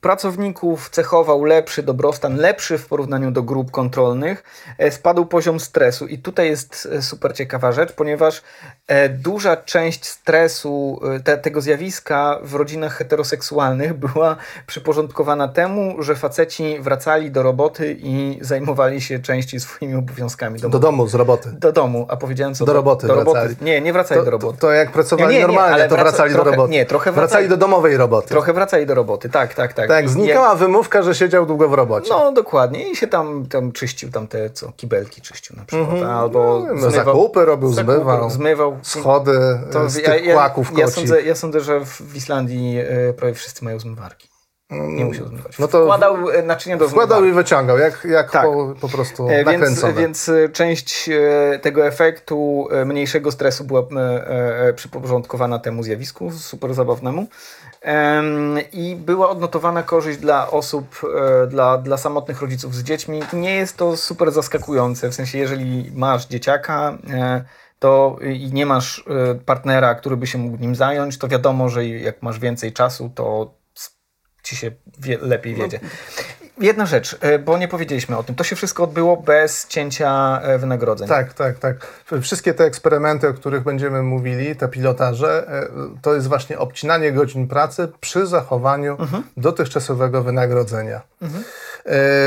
A: Pracowników cechował lepszy dobrostan, lepszy w porównaniu do grup kontrolnych. E, Spadł poziom stresu i tutaj jest e, super ciekawa rzecz, ponieważ e, duża część stresu te, tego zjawiska w rodzinach heteroseksualnych była przyporządkowana temu, że faceci wracali do roboty i zajmowali się częściej swoimi obowiązkami
B: Do
A: domowymi.
B: domu, z roboty.
A: Do domu, a powiedziałem co?
B: Do roboty
A: Do roboty.
B: wracali.
A: Nie, nie wracali
B: To,
A: do
B: to,
A: roboty.
B: to jak pracowali
A: Nie, nie, nie,
B: normalnie, to
A: wraca-
B: wracali
A: trochę-
B: do roboty.
A: nie, trochę
B: wracali
A: wracali-
B: do domowej roboty.
A: Trochę wracali do roboty, tak, tak, tak.
B: Tak, znikała wymówka, że siedział długo w robocie.
A: No dokładnie i się tam, tam czyścił tam te co, kibelki czyścił na przykład, albo
B: No, zakupy robił, zmywał.
A: zmywał.
B: Schody
A: To
B: z
A: ja,
B: tych
A: ja,
B: kłaków
A: ja, sądzę, ja sądzę, że w w Islandii e, prawie wszyscy mają zmywarki. Nie musiał zmywać.
B: No to
A: Wkładał e, naczynia do
B: Wkładał
A: zmywarki.
B: i wyciągał, jak, jak
A: Tak.
B: po, po prostu
A: E, Więc,
B: nakręcone.
A: więc e, część e, tego efektu mniejszego stresu była e, przyporządkowana temu zjawisku, super zabawnemu. Em, I była odnotowana korzyść dla osób, dla, dla samotnych rodziców z dziećmi. Nie jest to super zaskakujące, w sensie jeżeli masz dzieciaka, to i nie masz partnera, który by się mógł nim zająć, to wiadomo, że jak masz więcej czasu, to ci się wie, lepiej wiedzie. Jedna rzecz, e, bo nie powiedzieliśmy o tym. To się wszystko odbyło bez cięcia e, wynagrodzeń.
B: Tak, tak, tak. Wszystkie te eksperymenty, o których będziemy mówili, te pilotaże, e, to jest właśnie obcinanie godzin pracy przy zachowaniu
A: Mhm.
B: dotychczasowego wynagrodzenia. E,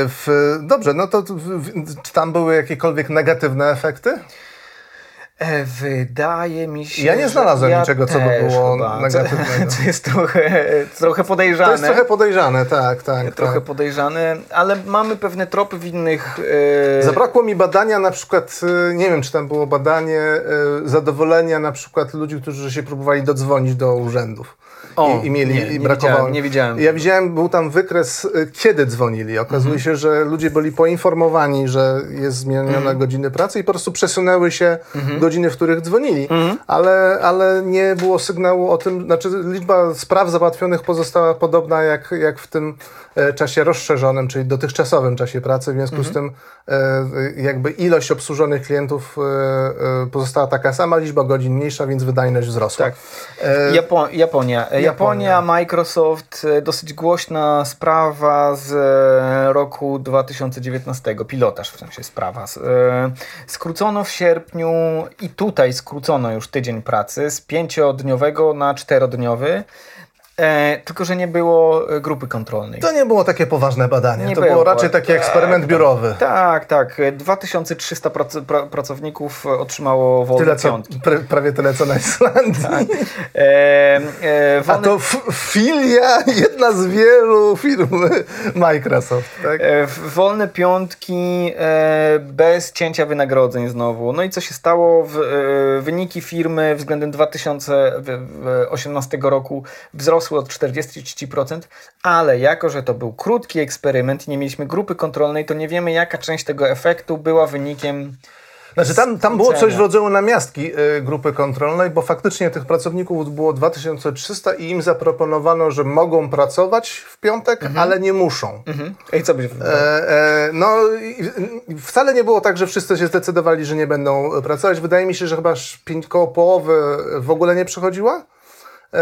B: W, dobrze, no to w, czy tam były jakiekolwiek negatywne efekty?
A: E, Wydaje mi się.
B: Ja nie znalazłem
A: ja
B: niczego, co by było
A: chyba.
B: negatywnego.
A: Co, jest trochę, trochę podejrzane.
B: To jest trochę podejrzane, tak, tak.
A: trochę
B: tak.
A: podejrzane, ale mamy pewne tropy w innych. e,
B: Zabrakło mi badania na przykład, y, nie wiem czy tam było badanie zadowolenia na przykład ludzi, którzy się próbowali dodzwonić do urzędów.
A: O,
B: I, i mieli,
A: nie,
B: i
A: nie
B: brakowało.
A: widziałem, nie widziałem.
B: Ja widziałem, był tam wykres, y, kiedy dzwonili. Okazuje
A: Mhm.
B: się, że ludzie byli poinformowani, że jest zmienione
A: Mhm.
B: godziny pracy i po prostu przesunęły się godziny, w których dzwonili.
A: Mhm.
B: Ale, ale nie było sygnału o tym, znaczy liczba spraw załatwionych pozostała podobna jak, jak w tym e, czasie rozszerzonym, czyli dotychczasowym czasie pracy. W związku
A: Mhm.
B: z tym e, jakby ilość obsłużonych klientów e, pozostała taka sama, liczba godzin mniejsza, więc wydajność wzrosła.
A: Tak. Japo Japonia. Japonia, Microsoft, e, dosyć głośna sprawa z e, roku 2019, pilotaż w sensie sprawa. E, Skrócono w sierpniu i tutaj skrócono już tydzień pracy z pięciodniowego na czterodniowy, e, tylko że nie było e, grupy kontrolnej.
B: To nie było takie poważne badanie,
A: Nie
B: to
A: było.
B: było raczej taki
A: Tak,
B: eksperyment
A: tak.
B: biurowy.
A: Tak, tak. 2300 prac pra pracowników otrzymało wolne
B: Tyle co,
A: piątki.
B: pra, prawie tyle co na Islandii.
A: E, e,
B: A
A: wolne
B: to f- filia, jedna z wielu firm Microsoft. Tak?
A: E, Wolne piątki e, bez cięcia wynagrodzeń znowu. No i co się stało? W, e, wyniki firmy względem 2018 roku wzrosły od 40-30%, ale jako, że to był krótki eksperyment i nie mieliśmy grupy kontrolnej, to nie wiemy jaka część tego efektu była wynikiem
B: Znaczy tam, tam było coś w rodzaju namiastki y, grupy kontrolnej, bo faktycznie tych pracowników było 2300 i im zaproponowano, że mogą pracować w piątek, ale nie muszą.
A: Mhm. I co byś
B: E, e, no, i- wcale nie było tak, że wszyscy się zdecydowali, że nie będą pracować. Wydaje mi się, że chyba pięć koło połowy w ogóle nie przychodziła. E,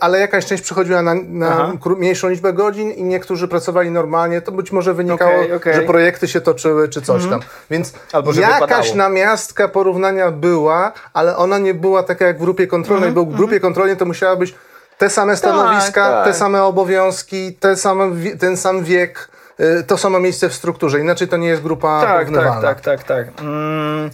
B: ale jakaś część przychodziła na, na mniejszą liczbę godzin i niektórzy pracowali normalnie. To być może wynikało,
A: Okej, okej.
B: że projekty się toczyły czy coś tam. Więc
A: Albo
B: jakaś namiastka porównania była, ale ona nie była taka jak w grupie kontrolnej, bo w grupie kontrolnej to musiała być te same stanowiska,
A: tak.
B: te same obowiązki, te same, ten sam wiek, y, to samo miejsce w strukturze. Inaczej to nie jest grupa
A: tak, tak, tak, tak, tak. Mm,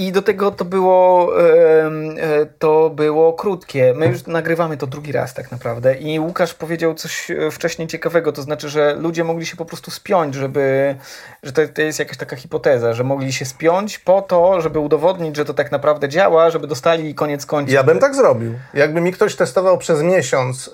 A: I do tego to było, e, to było krótkie. My już nagrywamy to drugi raz tak naprawdę i Łukasz powiedział coś e, wcześniej ciekawego, to znaczy, że ludzie mogli się po prostu spiąć, żeby, że to, to jest jakaś taka hipoteza, że mogli się spiąć po to, żeby udowodnić, że to tak naprawdę działa, żeby dostali koniec końców.
B: Ja bym tak zrobił. Jakby mi ktoś testował przez miesiąc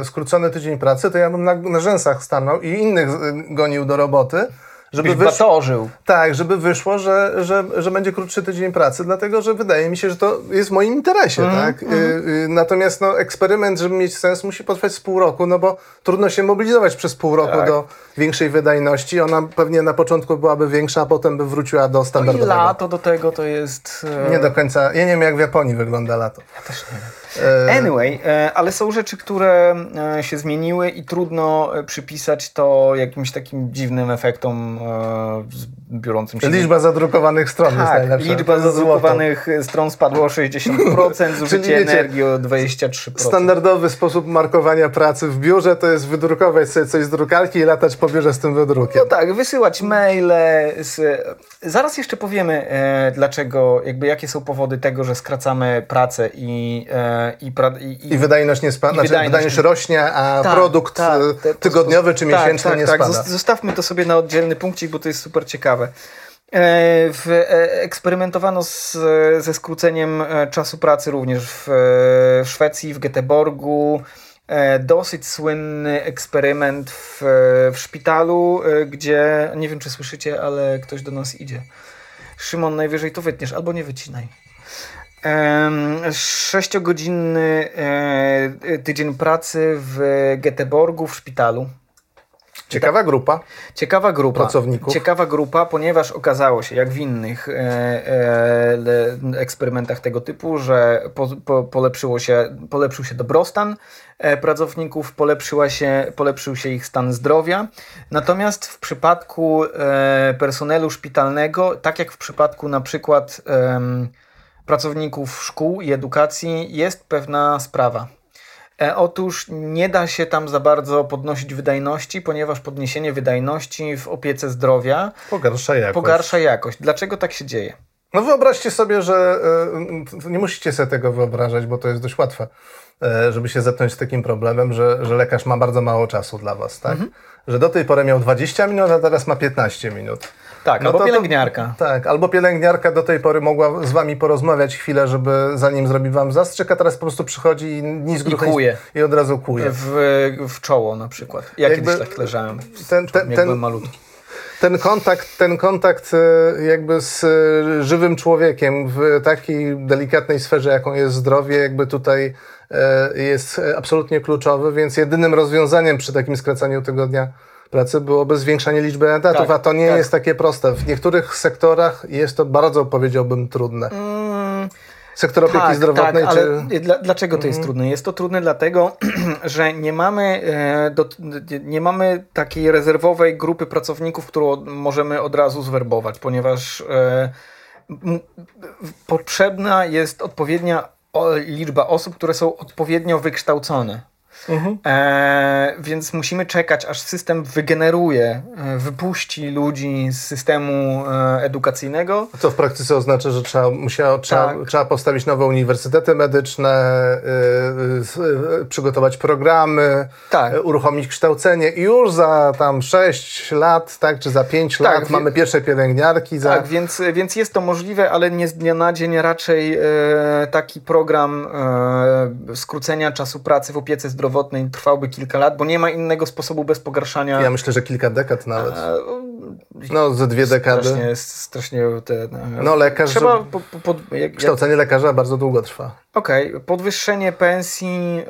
B: e, skrócony tydzień pracy, to ja bym na, na rzęsach stanął i innych gonił do roboty, żeby wyszło, tak, żeby wyszło, że, że, że będzie krótszy tydzień pracy, dlatego że wydaje mi się, że to jest w moim interesie.
A: Mhm,
B: tak? Y, y, natomiast no, eksperyment, żeby mieć sens, musi potrwać z pół roku, no bo trudno się mobilizować przez pół roku
A: Tak.
B: do większej wydajności. Ona pewnie na początku byłaby większa, a potem by wróciła do
A: No i
B: standardowego.
A: lato do tego to jest... e,
B: Nie do końca. Ja nie wiem, jak w Japonii wygląda lato.
A: Ja też nie wiem.
B: E,
A: Anyway, e, ale są rzeczy, które e, się zmieniły i trudno przypisać to jakimś takim dziwnym efektom biorącym się...
B: Liczba zadrukowanych stron jest
A: tak,
B: najlepsza.
A: liczba
B: jest
A: zadrukowanych stron spadła o 60%, zużycie
B: wiecie,
A: energii o 23%.
B: Standardowy sposób markowania pracy w biurze to jest wydrukować sobie coś z drukarki i latać po biurze z tym wydrukiem.
A: No tak, wysyłać maile. Z... Zaraz jeszcze powiemy, dlaczego, jakby jakie są powody tego, że skracamy pracę i, i, i,
B: I wydajność nie spada, znaczy
A: wydajność
B: wydajność,
A: nie-
B: rośnie, a
A: Tak,
B: produkt
A: tak,
B: e,
A: te-
B: tygodniowy czy
A: tak,
B: miesięczny nie spada.
A: Zos- Zostawmy to sobie na oddzielny punkcik, bo to jest super ciekawe. E, W, e, eksperymentowano z, ze skróceniem e, czasu pracy również w, w Szwecji, w Göteborgu. Dosyć słynny eksperyment w, w szpitalu, gdzie nie wiem czy słyszycie, ale ktoś do nas idzie. Szymon, najwyżej to wytniesz, albo nie wycinaj. Sześciogodzinny e, tydzień pracy w Göteborgu w szpitalu.
B: Ciekawa grupa.
A: Ciekawa grupa.
B: Pracowników.
A: Ciekawa grupa, ponieważ okazało się, jak w innych e, e, eksperymentach tego typu, że po, po, polepszyło się, polepszył się dobrostan e, pracowników, polepszyła się, polepszył się ich stan zdrowia. Natomiast w przypadku e, personelu szpitalnego, tak jak w przypadku na przykład pracowników szkół i edukacji, jest pewna sprawa. E, Otóż nie da się tam za bardzo podnosić wydajności, ponieważ podniesienie wydajności w opiece zdrowia
B: Pogarsza jakość.
A: pogarsza jakość. Dlaczego tak się dzieje?
B: No wyobraźcie sobie, że e, nie musicie sobie tego wyobrażać, bo to jest dość łatwe, e, żeby się zetknąć z takim problemem, że, że lekarz ma bardzo mało czasu dla was, tak?
A: Mhm.
B: Że do tej pory miał 20 minut, a teraz ma 15 minut.
A: Tak,
B: No
A: albo
B: to- to-
A: pielęgniarka.
B: Tak, albo pielęgniarka do tej pory mogła z wami porozmawiać chwilę, żeby zanim zrobi wam zastrzyk, a teraz po prostu przychodzi i nic
A: I kłuje.
B: i od razu kuje.
A: W, w czoło na przykład. Ja
B: Jakby-
A: kiedyś tak leżałem,
B: Ten, ten,
A: jak
B: ten,
A: byłem malutki.
B: ten kontakt, ten kontakt e, jakby z e, żywym człowiekiem w takiej delikatnej sferze, jaką jest zdrowie, jakby tutaj e, jest absolutnie kluczowy, więc jedynym rozwiązaniem przy takim skracaniu tygodnia pracy byłoby zwiększanie liczby etatów,
A: Tak,
B: a to nie
A: tak.
B: jest takie proste. W niektórych sektorach jest to bardzo, powiedziałbym, trudne.
A: Mm,
B: Sektor opieki
A: tak,
B: zdrowotnej
A: tak,
B: czy...
A: ale dla, dlaczego to jest trudne? Jest to trudne dlatego, że nie mamy, e, do, nie mamy takiej rezerwowej grupy pracowników, którą możemy od razu zwerbować, ponieważ e, m- potrzebna jest odpowiednia liczba osób, które są odpowiednio wykształcone.
B: Mhm.
A: E, więc musimy czekać, aż system wygeneruje, e, wypuści ludzi z systemu e, edukacyjnego.
B: Co w praktyce oznacza, że trzeba, musiało, trzeba,
A: Tak.
B: trzeba postawić nowe uniwersytety medyczne, y, y, y, przygotować programy,
A: Tak.
B: y, uruchomić kształcenie i już za tam 6 lat, tak, czy za 5
A: Tak,
B: lat mamy pierwsze pielęgniarki. Za...
A: Tak, więc, więc jest to możliwe, ale nie z dnia na dzień. Raczej e, taki program skrócenia czasu pracy w opiece zdrowotnej trwałby kilka lat, bo nie ma innego sposobu bez pogarszania.
B: Ja myślę, że kilka dekad nawet. No, ze dwie dekady.
A: Strasznie, strasznie te, e,
B: No, lekarz,
A: Trzeba po, po, pod, jak, jak,
B: Kształcenie lekarza bardzo długo trwa.
A: Okej, podwyższenie pensji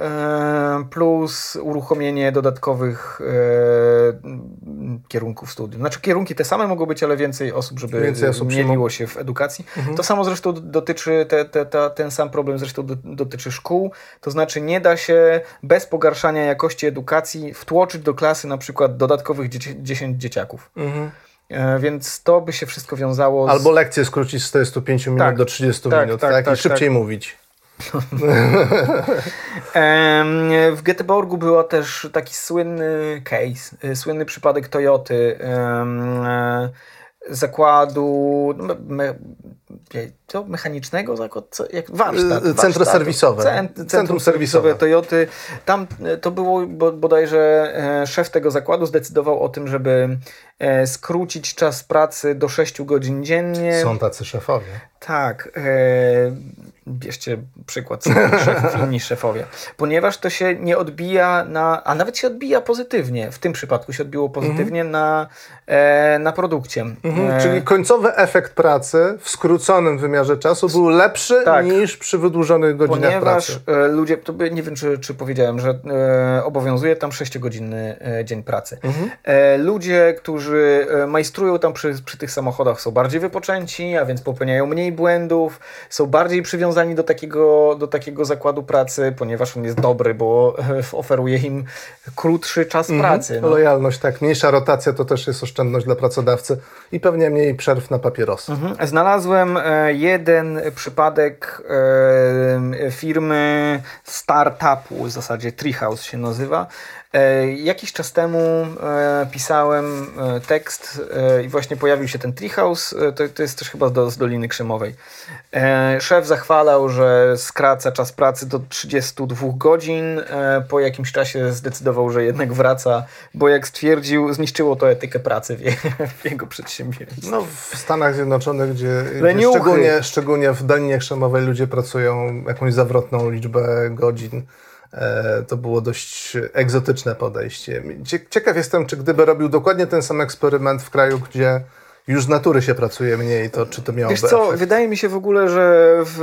A: plus uruchomienie dodatkowych e, kierunków studiów. Znaczy kierunki te same mogą być, ale więcej osób, żeby
B: Więcej osób się
A: mieliło się w edukacji. To samo zresztą dotyczy, te, te, te, ten sam problem zresztą do, dotyczy szkół. To znaczy nie da się bez pogarszania jakości edukacji wtłoczyć do klasy na przykład dodatkowych dzieci, 10 dzieciaków. E, więc to by się wszystko wiązało z...
B: Albo lekcje skrócić z 45 minut
A: Tak.
B: do 30
A: Tak,
B: minut,
A: tak,
B: tak,
A: tak,
B: i szybciej mówić.
A: Em, w Göteborgu był też taki słynny case, y, słynny przypadek Toyoty, e, zakładu no, me, me, to mechanicznego, zakład, co- jak warsztat.
B: Centrum
A: warsztatu.
B: serwisowe.
A: Cent, centrum,
B: Centrum
A: serwisowe
B: serwisowe.
A: Toyoty. Tam e, to było bo, bodajże e, szef tego zakładu zdecydował o tym, żeby e, skrócić czas pracy do 6 godzin dziennie.
B: Są tacy szefowie.
A: Tak. E, bierzcie przykład szefów, inni szefowie. Ponieważ to się nie odbija na, a nawet się odbija pozytywnie. W tym przypadku się odbiło pozytywnie na, e, na produkcie.
B: Mhm,
A: E,
B: Czyli końcowy efekt pracy w skróconym wymiarze czasu był lepszy
A: Tak.
B: niż przy wydłużonych godzinach
A: Ponieważ
B: pracy.
A: e, ludzie, to by, nie wiem czy, czy powiedziałem, że e, obowiązuje tam 6-godzinny e, dzień pracy.
B: Mhm.
A: E, ludzie, którzy e, majstrują tam przy, przy tych samochodach są bardziej wypoczęci, a więc popełniają mniej błędów, są bardziej przywiązani do takiego, do takiego zakładu pracy, ponieważ on jest dobry, bo e, oferuje im krótszy czas pracy. No.
B: Lojalność, tak. Mniejsza rotacja to też jest oszczędność dla pracodawcy i pewnie mniej przerw na papierosy.
A: Mhm. Znalazłem e, jeden przypadek e, firmy startupu, w zasadzie Treehouse się nazywa. E, Jakiś czas temu e, pisałem e, tekst i właśnie pojawił się ten Treehouse. To, to jest też chyba do, z Doliny Krzemowej. Szef zachwalał, że skraca czas pracy do 32 godzin. Po jakimś czasie zdecydował, że jednak wraca, bo jak stwierdził, zniszczyło to etykę pracy w, je, w jego przedsiębiorstwie.
B: No, w Stanach Zjednoczonych, gdzie, gdzie szczególnie, szczególnie w Dolinie Krzemowej ludzie pracują jakąś zawrotną liczbę godzin, to było dość egzotyczne podejście. Cie- Ciekaw jestem, czy gdyby robił dokładnie ten sam eksperyment w kraju, gdzie już z natury się pracuje mniej, to czy to miałoby
A: Wiesz co,
B: efekt?
A: wydaje mi się w ogóle, że w,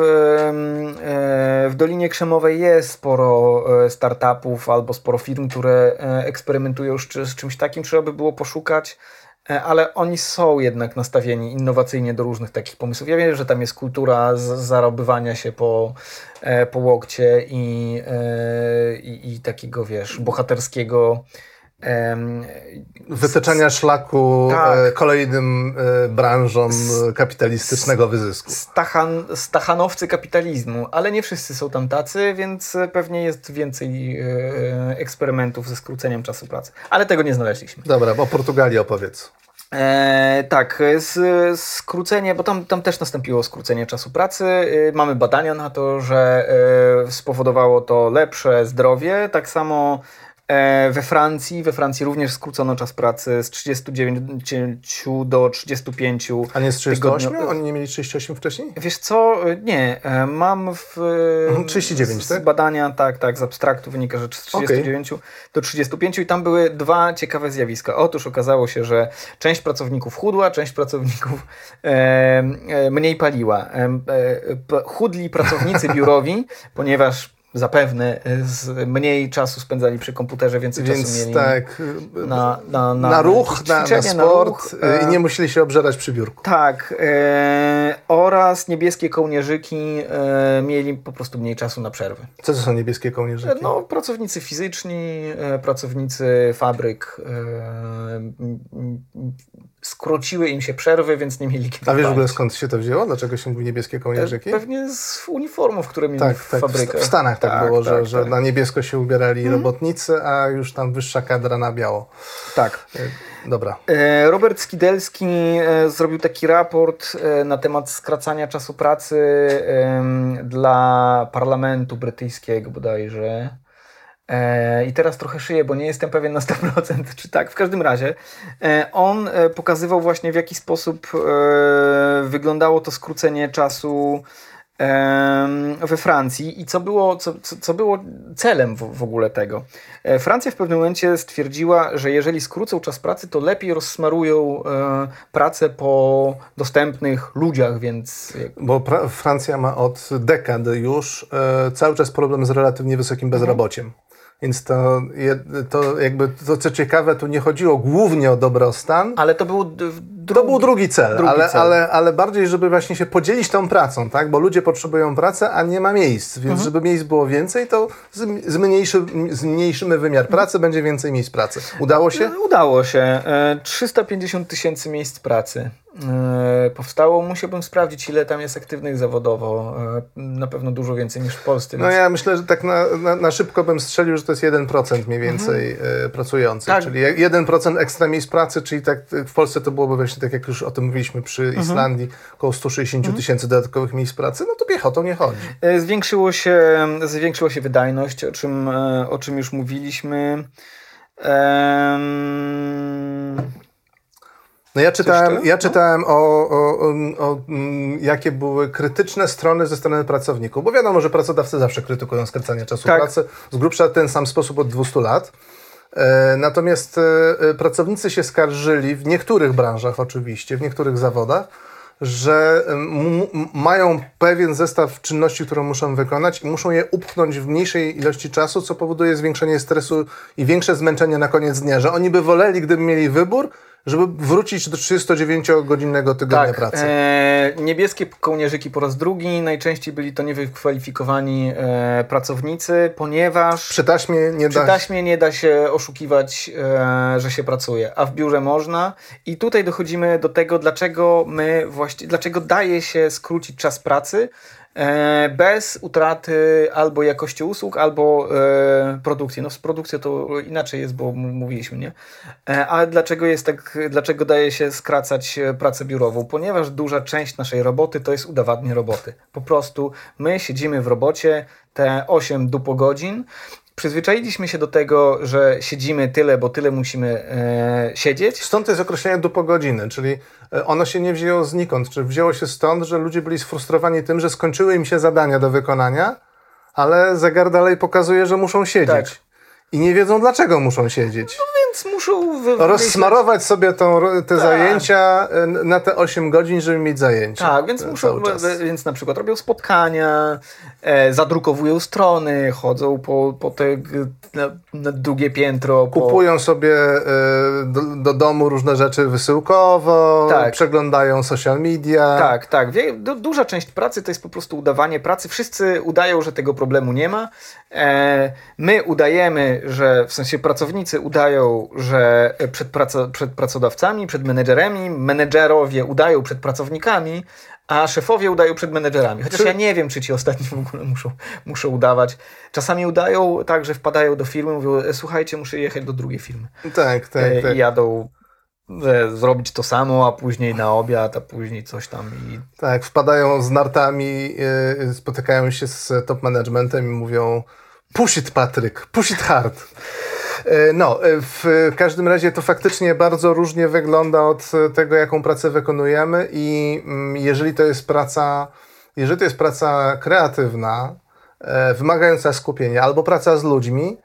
A: e, w Dolinie Krzemowej jest sporo e, startupów albo sporo firm, które e, eksperymentują z, z czymś takim. Trzeba by było poszukać, e, ale oni są jednak nastawieni innowacyjnie do różnych takich pomysłów. Ja wiem, że tam jest kultura zarobywania się po, e, po łokcie i, e, i, i takiego, wiesz, bohaterskiego
B: Wytyczania szlaku
A: Tak.
B: e, kolejnym e, branżom kapitalistycznego wyzysku.
A: Stachan, stachanowcy kapitalizmu, ale nie wszyscy są tam tacy, więc e, pewnie jest więcej eksperymentów ze skróceniem czasu pracy. Ale tego nie znaleźliśmy.
B: Dobra, o Portugalii opowiedz.
A: E, tak, z, skrócenie, bo tam, tam też nastąpiło skrócenie czasu pracy. E, mamy badania na to, że e, spowodowało to lepsze zdrowie. Tak samo we Francji. We Francji również skrócono czas pracy z 39 do 35
B: A nie z 38?
A: tygodnio-
B: Oni nie mieli 38 wcześniej?
A: Wiesz co, nie, e, mam w... e,
B: Mhm, 39,
A: z,
B: tak?
A: Z badania, tak, tak, z abstraktu wynika, że z 39 do 35 i tam były dwa ciekawe zjawiska. Otóż okazało się, że część pracowników chudła, część pracowników e, e, mniej paliła. E, e, chudli pracownicy biurowi, ponieważ zapewne e, z mniej czasu spędzali przy komputerze, więcej czasu
B: Więc
A: mieli
B: tak,
A: na, na, na,
B: na ruch, na, na sport
A: ruch,
B: e, i
A: e,
B: nie musieli się obżerać przy biurku.
A: tak, e, oraz niebieskie kołnierzyki e, mieli po prostu mniej czasu na przerwy.
B: Co to są niebieskie kołnierzyki?
A: No, pracownicy fizyczni, pracownicy fabryk e, skróciły im się przerwy, więc nie mieli kiedy
B: A wiesz w ogóle skąd się to wzięło? Dlaczego się mówi niebieskie kołnierzyki?
A: E, Pewnie z uniformów, które mieli
B: Tak,
A: w
B: tak.
A: Fabrykach.
B: w Stanach tak, było, że,
A: tak,
B: że
A: tak. Mhm.
B: na niebiesko się ubierali robotnicy, a już tam wyższa kadra na biało.
A: tak.
B: E, Dobra.
A: E, Robert Skidelski zrobił taki raport na temat skracania czasu pracy dla parlamentu brytyjskiego bodajże. E, I teraz trochę szyję, bo nie jestem pewien na 100% czy tak. W każdym razie e, on e, pokazywał właśnie w jaki sposób wyglądało to skrócenie czasu we Francji i co było, co, co, było celem w, w ogóle tego. Francja w pewnym momencie stwierdziła, że jeżeli skrócą czas pracy, to lepiej rozsmarują pracę po dostępnych ludziach, więc
B: Bo pra- Francja ma od dekady już cały czas problem z relatywnie wysokim bezrobociem. Więc to, to jakby to co ciekawe, tu nie chodziło głównie o dobrostan,
A: ale to był d- w
B: To był drugi cel,
A: drugi
B: ale,
A: cel.
B: Ale, ale bardziej, żeby właśnie się podzielić tą pracą, tak? Bo ludzie potrzebują pracy, a nie ma miejsc, więc
A: Mhm.
B: żeby miejsc było więcej, to zm- zmniejszy, zmniejszymy wymiar pracy, będzie więcej miejsc pracy. Udało się?
A: Udało się. E, 350 tysięcy miejsc pracy e, powstało. Musiałbym sprawdzić, ile tam jest aktywnych zawodowo. E, Na pewno dużo więcej niż w Polsce.
B: No
A: więc-
B: ja myślę, że tak na, na, na szybko bym strzelił, że to jest 1% mniej więcej e, pracujących,
A: Tak.
B: czyli jak 1% ekstra miejsc pracy, czyli tak e, w Polsce to byłoby właśnie tak jak już o tym mówiliśmy przy Islandii, około 160 tysięcy dodatkowych miejsc pracy, no to piechotą nie chodzi.
A: E, Zwiększyło się, zwiększyła się wydajność, o czym, e, o czym już mówiliśmy.
B: No ja czytałem, ja czytałem o, o, o, o mm, jakie były krytyczne strony ze strony pracowników, bo wiadomo, że pracodawcy zawsze krytykują skracanie czasu
A: Tak.
B: pracy, z grubsza ten sam sposób od 200 lat. E, Natomiast e, e, pracownicy się skarżyli w niektórych branżach oczywiście, w niektórych zawodach, że mają pewien zestaw czynności, które muszą wykonać i muszą je upchnąć w mniejszej ilości czasu, co powoduje zwiększenie stresu i większe zmęczenie na koniec dnia, że oni by woleli, gdyby mieli wybór, żeby wrócić do 39-godzinnego tygodnia
A: tak,
B: pracy.
A: e, niebieskie kołnierzyki po raz drugi. Najczęściej byli to niewykwalifikowani e, pracownicy, ponieważ
B: Przy taśmie nie
A: Przy
B: da
A: taśmie nie da się oszukiwać, e, że się pracuje, a w biurze można. I tutaj dochodzimy do tego, dlaczego my właściwie, dlaczego daje się skrócić czas pracy bez utraty albo jakości usług, albo e, produkcji. No z produkcją to inaczej jest, bo mówiliśmy, nie? E, ale dlaczego jest tak, dlaczego daje się skracać e, pracę biurową? Ponieważ duża część naszej roboty to jest udawanie roboty. Po prostu my siedzimy w robocie te 8 dupogodzin, Przyzwyczailiśmy się do tego, że siedzimy tyle, bo tyle musimy e, siedzieć.
B: Stąd jest określenie do godziny, czyli e, ono się nie wzięło znikąd, czy wzięło się stąd, że ludzie byli sfrustrowani tym, że skończyły im się zadania do wykonania, ale zegar dalej pokazuje, że muszą siedzieć.
A: Tak.
B: I nie wiedzą, dlaczego muszą siedzieć.
A: Więc muszą wy-
B: Rozsmarować sobie tą, te
A: Tak.
B: zajęcia e, na te 8 godzin, żeby mieć zajęcia.
A: Tak, więc muszą, więc na przykład robią spotkania, e, zadrukowują strony, chodzą po, po te na, na drugie piętro. Po,
B: Kupują sobie e, do, do domu różne rzeczy wysyłkowo,
A: Tak.
B: przeglądają social media.
A: Tak, tak. Wie, du, duża część pracy to jest po prostu udawanie pracy. Wszyscy udają, że tego problemu nie ma. E, my udajemy, że w sensie pracownicy udają, że przed, praco, przed pracodawcami, przed menedżerami, menedżerowie udają przed pracownikami, a szefowie udają przed menedżerami. Chociaż
B: Czy-
A: ja nie wiem, czy ci ostatni w ogóle muszą, muszą udawać. Czasami udają tak, że wpadają do firmy, mówią, "E, słuchajcie, muszę jechać do drugiej firmy.
B: tak, tak.
A: E,
B: tak.
A: I jadą e, zrobić to samo, a później na obiad, a później coś tam i
B: Tak, wpadają z nartami, yy, spotykają się z top managementem i mówią push it Patryk, push it hard. Yy, No, yy, w każdym razie to faktycznie bardzo różnie wygląda od tego, jaką pracę wykonujemy i mm, jeżeli to jest praca, jeżeli to jest praca kreatywna, e, wymagająca skupienia albo praca z ludźmi,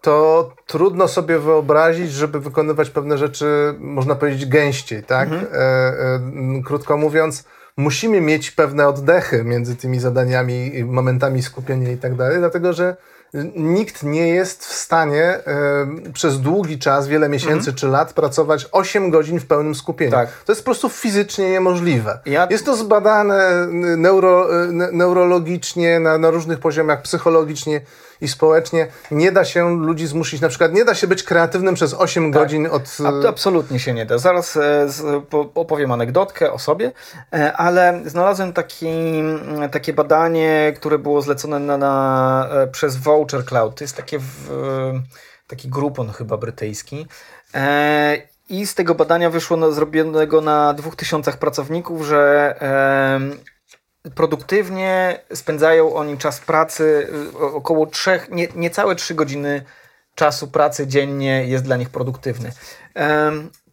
B: to trudno sobie wyobrazić, żeby wykonywać pewne rzeczy, można powiedzieć, gęściej, tak? E, e, m, krótko mówiąc, musimy mieć pewne oddechy między tymi zadaniami, momentami skupienia i tak dalej, dlatego że nikt nie jest w stanie e, przez długi czas, wiele miesięcy czy lat pracować 8 godzin w pełnym skupieniu.
A: Tak.
B: To jest po prostu fizycznie niemożliwe.
A: Ja-
B: Jest to zbadane neuro, ne- neurologicznie, na, na różnych poziomach, psychologicznie i społecznie. Nie da się ludzi zmusić, na przykład nie da się być kreatywnym przez 8 godzin od...
A: A absolutnie się nie da. Zaraz e, z, po, opowiem anegdotkę o sobie, e, ale znalazłem taki, m, takie badanie, które było zlecone na, na, e, przez Voucher Cloud. To jest takie w, e, taki grupon chyba brytyjski. E, I z tego badania wyszło zrobionego na 2000 pracowników, że e, produktywnie spędzają oni czas pracy y, około 3, nie, niecałe 3 godziny czasu pracy dziennie jest dla nich produktywny.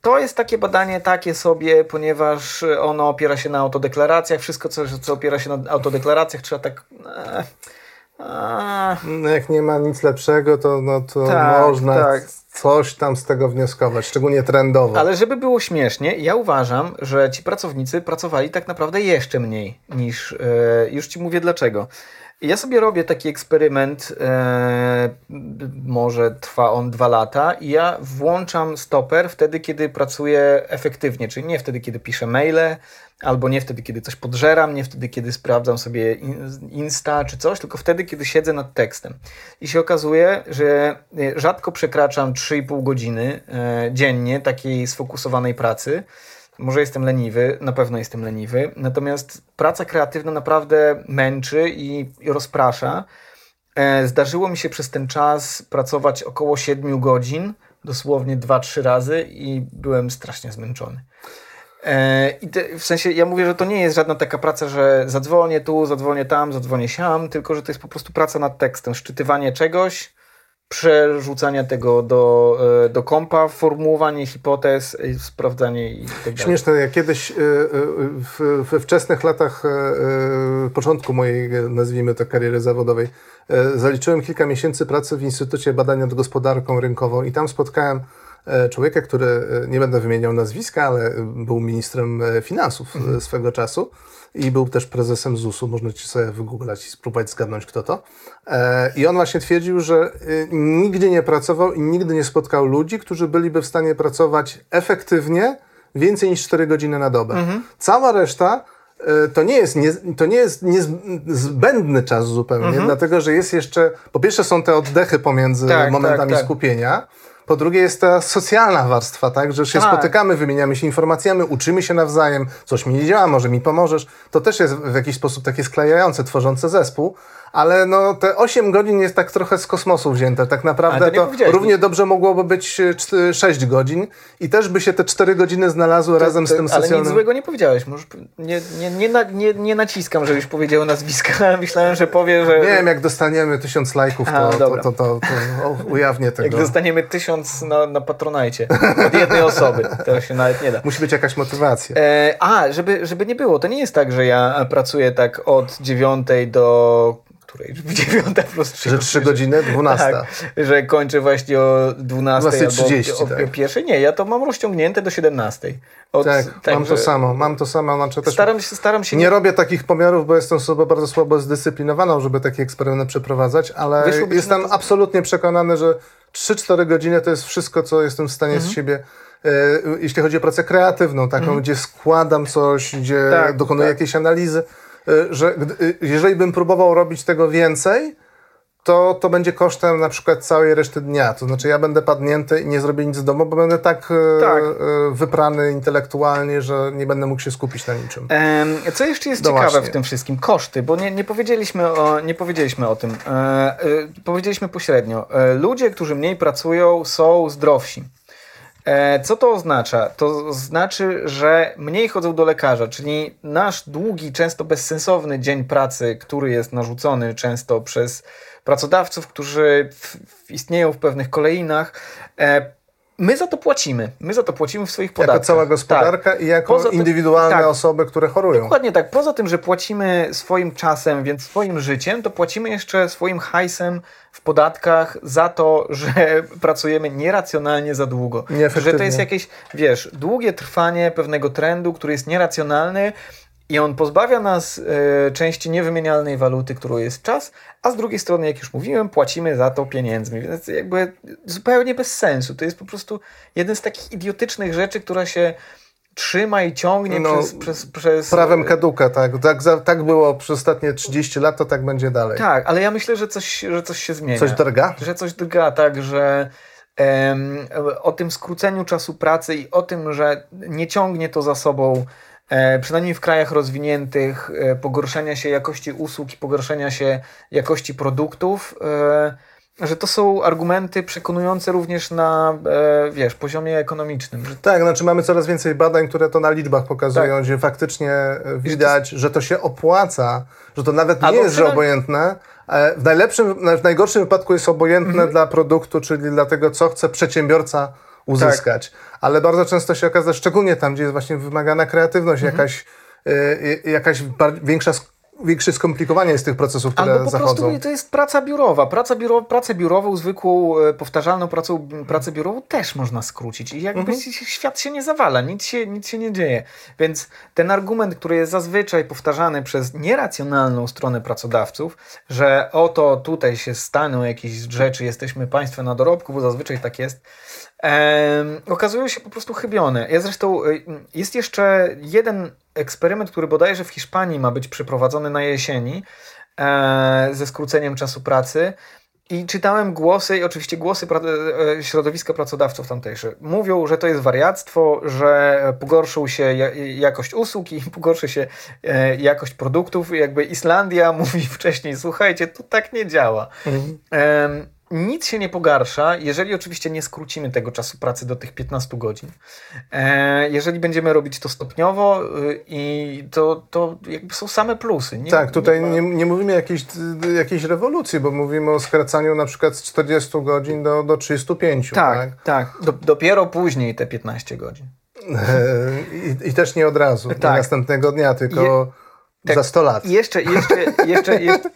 A: To jest takie badanie takie sobie, ponieważ ono opiera się na autodeklaracjach. Wszystko, co, co opiera się na autodeklaracjach, trzeba tak. e, a,
B: No jak nie ma nic lepszego, to, no, to
A: Tak,
B: można
A: tak.
B: Coś tam z tego wnioskować, szczególnie trendowo.
A: Ale żeby było śmiesznie, ja uważam, że ci pracownicy pracowali tak naprawdę jeszcze mniej niż. E, już ci mówię dlaczego. Ja sobie robię taki eksperyment, e, może trwa on dwa lata i ja włączam stoper wtedy, kiedy pracuję efektywnie, czyli nie wtedy, kiedy piszę maile, albo nie wtedy, kiedy coś podżeram, nie wtedy, kiedy sprawdzam sobie Insta czy coś, tylko wtedy, kiedy siedzę nad tekstem. I się okazuje, że e, rzadko przekraczam 3,5 godziny e, dziennie takiej sfokusowanej pracy. Może jestem leniwy, na pewno jestem leniwy, natomiast praca kreatywna naprawdę męczy i, i rozprasza. E, zdarzyło mi się przez ten czas pracować około 7 godzin, dosłownie 2-3 razy i byłem strasznie zmęczony. E, I te, w sensie ja mówię, że to nie jest żadna taka praca, że zadzwonię tu, zadzwonię tam, zadzwonię siam, tylko że to jest po prostu praca nad tekstem, szczytywanie czegoś, przerzucania tego do, e, do kompa, formułowanie hipotez, sprawdzanie i tak dalej.
B: Śmieszne, ja kiedyś e, we wczesnych latach początku mojej, nazwijmy to, kariery zawodowej, zaliczyłem kilka miesięcy pracy w Instytucie Badań nad Gospodarką Rynkową i tam spotkałem E, człowieka, który, e, nie będę wymieniał nazwiska, ale był ministrem e, finansów mhm. swego czasu i był też prezesem ZUS-u. Można ci sobie wygooglać i spróbować zgadnąć, kto to. I on właśnie twierdził, że nigdy nie pracował i nigdy nie spotkał ludzi, którzy byliby w stanie pracować efektywnie więcej niż 4 godziny na dobę. Mhm. Cała reszta to nie jest, nie, to nie jest niezbędny czas zupełnie, mhm. dlatego że jest jeszcze, po pierwsze są te oddechy pomiędzy tak, momentami tak, tak. skupienia, po drugie jest ta socjalna warstwa, tak, że się tak. spotykamy, wymieniamy się informacjami, uczymy się nawzajem, coś mi nie działa, może mi pomożesz. To też jest w jakiś sposób takie sklejające, tworzące zespół ale no te 8 godzin jest tak trochę z kosmosu wzięte. Tak naprawdę to, to równie dobrze mogłoby być 6 e, godzin i też by się te 4 godziny znalazły to, razem to, z tym socjalnym...
A: Ale nic złego nie powiedziałeś. Może nie, nie, nie, nie, nie naciskam, żebyś powiedział nazwiska. Myślałem, że powie, że...
B: Nie wiem, jak dostaniemy tysiąc lajków, to, A, to, to, to, to, ujawnię tego.
A: Jak dostaniemy tysiąc na, na Patronajcie od jednej osoby, to się nawet nie da.
B: Musi być jakaś motywacja.
A: E, a, żeby, żeby nie było, to nie jest tak, że ja pracuję tak od dziewiątej do której? W 9 plus 3.
B: Że 3 godziny? 12. Tak,
A: że kończę właśnie o 12
B: 12.30,
A: albo o, tak. pierwszej. Nie, ja to mam rozciągnięte do 17.
B: Od, tak, tak, mam to samo, mam to samo. Znaczy też
A: staram, się, staram się...
B: Nie, nie robię takich pomiarów, bo jestem osobą bardzo słabo zdyscyplinowaną, żeby taki eksperyment przeprowadzać, ale jestem to... absolutnie przekonany, że 3-4 godziny to jest wszystko, co jestem w stanie mhm. z siebie e, jeśli chodzi o pracę kreatywną, taką, mhm. gdzie składam coś, gdzie tak, dokonuję tak. jakiejś analizy, że y, jeżeli bym próbował robić tego więcej, to, to będzie kosztem na przykład całej reszty dnia. To znaczy ja będę padnięty i nie zrobię nic z domu, bo będę tak, y, tak. wyprany intelektualnie, że nie będę mógł się skupić na niczym.
A: Co jeszcze jest no ciekawe właśnie. w tym wszystkim? Koszty, bo nie, nie, powiedzieliśmy, o, nie powiedzieliśmy o tym. E, e, powiedzieliśmy pośrednio. E, ludzie, którzy mniej pracują, są zdrowsi. E, co to oznacza? To znaczy, że mniej chodzą do lekarza, czyli nasz długi, często bezsensowny dzień pracy, który jest narzucony często przez pracodawców, którzy istnieją w pewnych kolejnach, e, My za to płacimy. My za to płacimy w swoich podatkach.
B: Jako cała gospodarka tak. i jako Poza indywidualne tak. osoby, które chorują.
A: Dokładnie tak. Poza tym, że płacimy swoim czasem, więc swoim życiem, to płacimy jeszcze swoim hajsem w podatkach za to, że pracujemy nieracjonalnie za długo. Że to jest jakieś, wiesz, długie trwanie pewnego trendu, który jest nieracjonalny, i on pozbawia nas y, części niewymienialnej waluty, którą jest czas, a z drugiej strony, jak już mówiłem, płacimy za to pieniędzmi. Więc jakby zupełnie bez sensu. To jest po prostu jeden z takich idiotycznych rzeczy, która się trzyma i ciągnie no, przez, przez, przez...
B: Prawem kaduka, tak. Tak, tak było przez ostatnie 30 lat, to tak będzie dalej.
A: Tak, ale ja myślę, że coś, że coś się zmienia.
B: Coś drga?
A: Że coś drga, tak, że em, o tym skróceniu czasu pracy i o tym, że nie ciągnie to za sobą E, przynajmniej w krajach rozwiniętych, e, pogorszenia się jakości usług i pogorszenia się jakości produktów, e, że to są argumenty przekonujące również na, wiesz, poziomie ekonomicznym.
B: Tak, znaczy mamy coraz więcej badań, które to na liczbach pokazują, tak. gdzie faktycznie widać, że to się opłaca, że to nawet nie Albo jest, że obojętne, w najlepszym, w najgorszym wypadku jest obojętne mhm. dla produktu, czyli dla tego, co chce przedsiębiorca uzyskać. Tak. Ale bardzo często się okazuje, szczególnie tam, gdzie jest właśnie wymagana kreatywność, mhm. jakaś, y, y, jakaś większa większe skomplikowanie jest tych procesów, które
A: Albo po
B: zachodzą.
A: prostu to jest praca biurowa. Praca biuro, pracę biurową, zwykłą, e, powtarzalną pracą, pracę biurową też można skrócić. I jakby
B: Mhm.
A: świat się nie zawala, nic się, nic się nie dzieje. Więc ten argument, który jest zazwyczaj powtarzany przez nieracjonalną stronę pracodawców, że oto tutaj się staną jakieś rzeczy, jesteśmy państwem na dorobku, bo zazwyczaj tak jest, em, okazują się po prostu chybione. Ja zresztą, y, jest jeszcze jeden eksperyment, który bodajże w Hiszpanii ma być przeprowadzony na jesieni, e, ze skróceniem czasu pracy. I czytałem głosy, i oczywiście głosy pra- e, środowiska pracodawców tamtejsze. Mówią, że to jest wariactwo, że pogorszył się ja- jakość usług i pogorszy się e, jakość produktów. Jakby Islandia mówi wcześniej, słuchajcie, to tak nie działa.
B: Mhm.
A: Nic się nie pogarsza, jeżeli oczywiście nie skrócimy tego czasu pracy do tych 15 godzin. E, jeżeli będziemy robić to stopniowo y, i to, to jakby są same plusy. Nie,
B: Tak, tutaj nie, nie mówimy jakiejś, jakiejś rewolucji, bo mówimy o skracaniu na przykład z 40 godzin do, do 35.
A: Tak,
B: Tak.
A: tak. Do, dopiero później te 15 godzin.
B: I, I też nie od razu,
A: Tak.
B: następnego dnia, tylko
A: Je- tak.
B: za 100 lat.
A: Jeszcze, jeszcze, jeszcze, jeszcze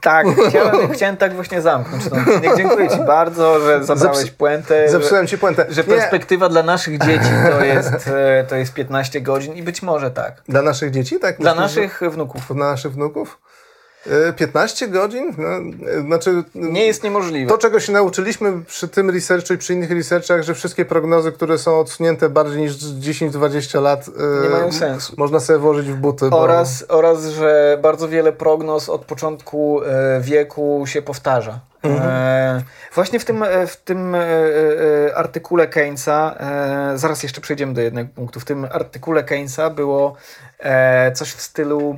A: tak, chciałem, chciałem tak właśnie zamknąć odcinek. Dziękuję Ci bardzo, że zabrałeś
B: Zepsu-
A: puentę. że-
B: Zepsułem ci puentę.
A: Że
B: Nie,
A: perspektywa dla naszych dzieci to jest, e, to jest 15 godzin i być może tak.
B: Dla naszych dzieci, tak?
A: Dla
B: że-
A: naszych wnuków.
B: Dla naszych wnuków? E, 15 godzin? No, e, znaczy,
A: Nie jest niemożliwe.
B: to, czego się nauczyliśmy przy tym researchu i przy innych researchach, że wszystkie prognozy, które są odsunięte bardziej niż 10-20 lat, e,
A: Nie mają sensu.
B: Można sobie włożyć w buty. Bo...
A: Oraz, oraz, że bardzo wiele prognoz od początku e, wieku się powtarza. E, właśnie w tym, e, w tym e, e, artykule Keynesa, e, zaraz jeszcze przejdziemy do jednego punktu, w tym artykule Keynesa było e, coś w stylu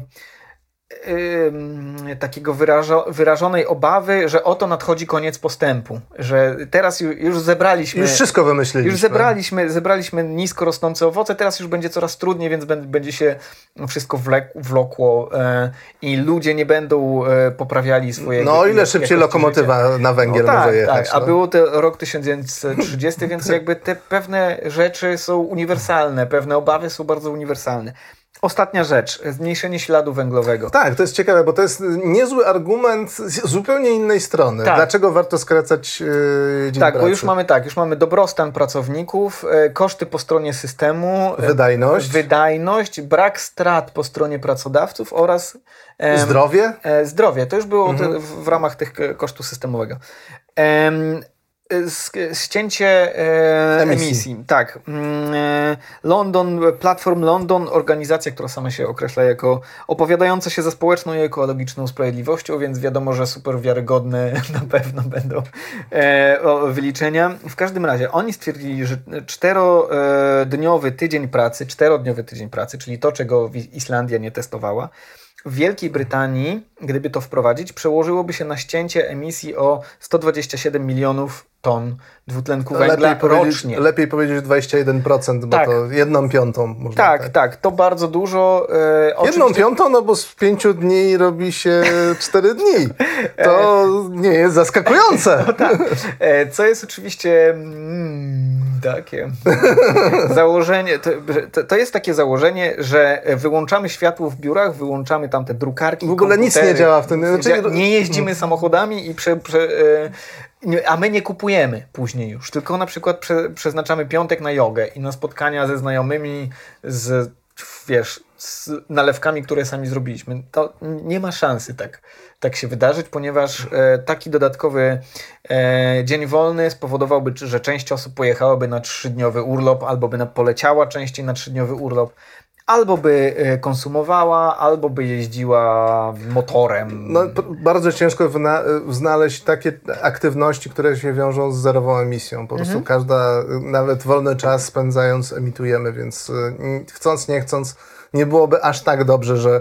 A: ym, takiego wyrażo, wyrażonej obawy, że oto nadchodzi koniec postępu, że teraz ju, już zebraliśmy
B: Już wszystko wymyśliliśmy.
A: już zebraliśmy, zebraliśmy nisko rosnące owoce, teraz już będzie coraz trudniej, więc bę- będzie się wszystko wlek, wlokło e, i ludzie nie będą e, poprawiali swojego
B: No ile szybciej
A: życia.
B: lokomotywa na węgiel
A: no, tak,
B: może jechać.
A: Tak, a
B: no.
A: było to rok 1930, więc jakby te pewne rzeczy są uniwersalne, pewne obawy są bardzo uniwersalne. Ostatnia rzecz, zmniejszenie śladu węglowego.
B: Tak, to jest ciekawe, bo to jest niezły argument z zupełnie innej strony.
A: Tak.
B: Dlaczego warto skracać yy, dzień
A: Tak,
B: pracy?
A: bo już mamy tak, już mamy dobrostan pracowników, e, koszty po stronie systemu, e,
B: Wydajność,
A: wydajność, brak strat po stronie pracodawców oraz em,
B: zdrowie.
A: zdrowie. To już było
B: Mhm.
A: w, w ramach tych kosztu systemowego. Ścięcie e,
B: Emisji.
A: emisji. Tak. Mm, e, London, Platform London, organizacja, która sama się określa jako opowiadająca się za społeczną i ekologiczną sprawiedliwością, więc wiadomo, że super wiarygodne na pewno będą e, wyliczenia. W każdym razie oni stwierdzili, że czterodniowy tydzień pracy, czterodniowy tydzień pracy, czyli to, czego Islandia nie testowała, w Wielkiej Brytanii, gdyby to wprowadzić, przełożyłoby się na ścięcie emisji o 127 milionów ton dwutlenku węgla
B: powiedzieć,
A: rocznie.
B: lepiej powiedzieć 21%, bo
A: Tak.
B: to jedną piątą można
A: Tak, tak, to bardzo dużo. E,
B: Jedną
A: oczywiście-
B: piątą, no bo z pięciu dni robi się cztery dni. To nie jest zaskakujące.
A: Tak. E, Co jest oczywiście mm, takie założenie, to, to, jest takie założenie, że wyłączamy światło w biurach, wyłączamy tam te drukarki.
B: W ogóle nic nie działa w tym. Znaczy-
A: nie jeździmy samochodami i prze, prze, e, a my nie kupujemy później już, tylko na przykład prze, przeznaczamy piątek na jogę i na spotkania ze znajomymi z wiesz, z nalewkami, które sami zrobiliśmy. To nie ma szansy tak, tak się wydarzyć, ponieważ e, taki dodatkowy e, dzień wolny spowodowałby, że część osób pojechałaby na trzydniowy urlop, albo by poleciała częściej na trzydniowy urlop, albo by e, konsumowała, albo by jeździła motorem.
B: No, bardzo ciężko wna- znaleźć takie aktywności, które się wiążą z zerową emisją. Po prostu każda, nawet wolny czas spędzając, emitujemy, więc chcąc, nie chcąc, nie byłoby aż tak dobrze, że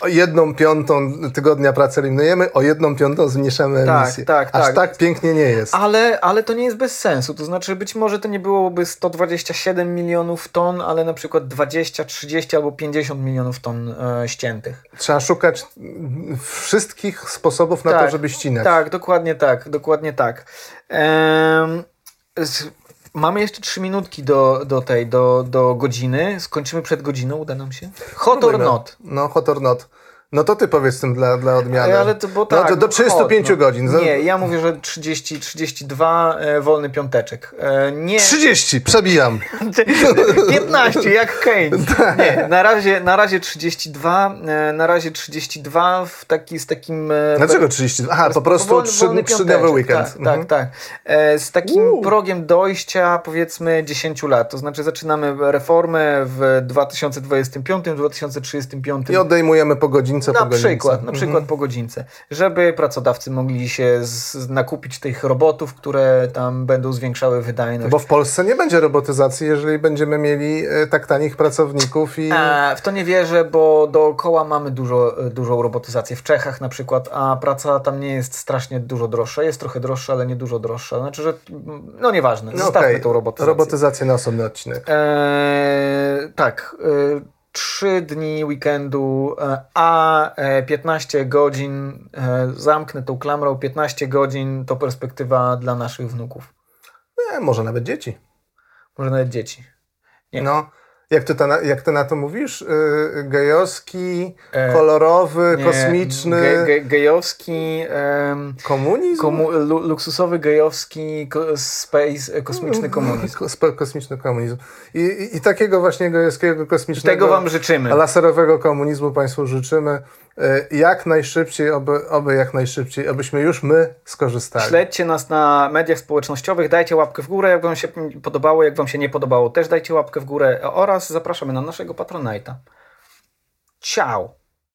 B: o jedną piątą tygodnia pracy eliminujemy, o jedną piątą zmniejszamy
A: Tak,
B: emisję.
A: tak,
B: aż
A: tak.
B: tak pięknie nie jest.
A: Ale, ale to nie jest bez sensu. To znaczy, być może to nie byłoby 127 milionów ton, ale na przykład 20, 30 albo 50 milionów ton e, ściętych.
B: Trzeba szukać wszystkich sposobów na to, żeby ścinać.
A: Tak, dokładnie tak, dokładnie tak. Em, z, mamy jeszcze 3 minutki do, do tej, do, do godziny. Skończymy przed godziną, uda nam się? Hot or not.
B: No, hot or not. No to ty powiedz tym dla, dla odmiany.
A: Ale to, bo
B: no,
A: tak,
B: to do 35
A: chodź, no.
B: godzin. Za-
A: Nie, ja mówię, że 30, 32 e, wolny piąteczek. E, nie
B: 30, przebijam.
A: 15, jak Keynes.
B: Tak.
A: Nie, na razie, na razie 32, e, na razie 32 w taki, z takim... e,
B: Dlaczego 30? Aha, po prostu
A: wolny-
B: trzy,
A: wolny
B: trzydniowy
A: piąteczek,
B: weekend.
A: Tak,
B: Mhm.
A: tak, tak. Z takim
B: Uuu.
A: progiem dojścia powiedzmy 10 lat. To znaczy zaczynamy reformę w 2025-2035.
B: I odejmujemy po godzince
A: na
B: po godzince.
A: Przykład, na mhm. przykład mhm. po godzince. Żeby pracodawcy mogli się z, nakupić tych robotów, które tam będą zwiększały wydajność.
B: Bo w Polsce nie będzie robotyzacji, jeżeli będziemy mieli e, tak tanich pracowników i...
A: A, w to nie wierzę, bo dookoła mamy dużo, e, dużą robotyzację. W Czechach na przykład, a praca tam nie jest strasznie dużo droższa. Jest trochę droższa, ale nie dużo droższa. Znaczy, że mm, no nieważne,
B: no
A: zostawmy
B: okay.
A: tą robotyzację.
B: Robotyzację na osobny odcinek.
A: E, tak. 3 dni weekendu, e, a e, 15 godzin, e, zamknę tą klamrą, 15 godzin to perspektywa dla naszych wnuków.
B: Może nawet dzieci.
A: Może nawet dzieci. Nie.
B: No, jak ty, to na, jak ty na to mówisz? Yy, gejowski,
A: E,
B: kolorowy,
A: Nie,
B: kosmiczny
A: ge, ge, gejowski,
B: komunizm?
A: komu, lu, luksusowy gejowski ko, space, e, kosmiczny komunizm.
B: Ko- spe- Kosmiczny komunizm. I, i, I takiego właśnie gejowskiego, kosmicznego,
A: Tego wam życzymy.
B: laserowego komunizmu Państwu życzymy. Yy, Jak najszybciej, oby, oby jak najszybciej, abyśmy już my skorzystali.
A: Śledźcie nas na mediach społecznościowych, dajcie łapkę w górę, jak Wam się podobało, jak Wam się nie podobało, też dajcie łapkę w górę oraz zapraszamy na naszego Patronite'a. Ciao!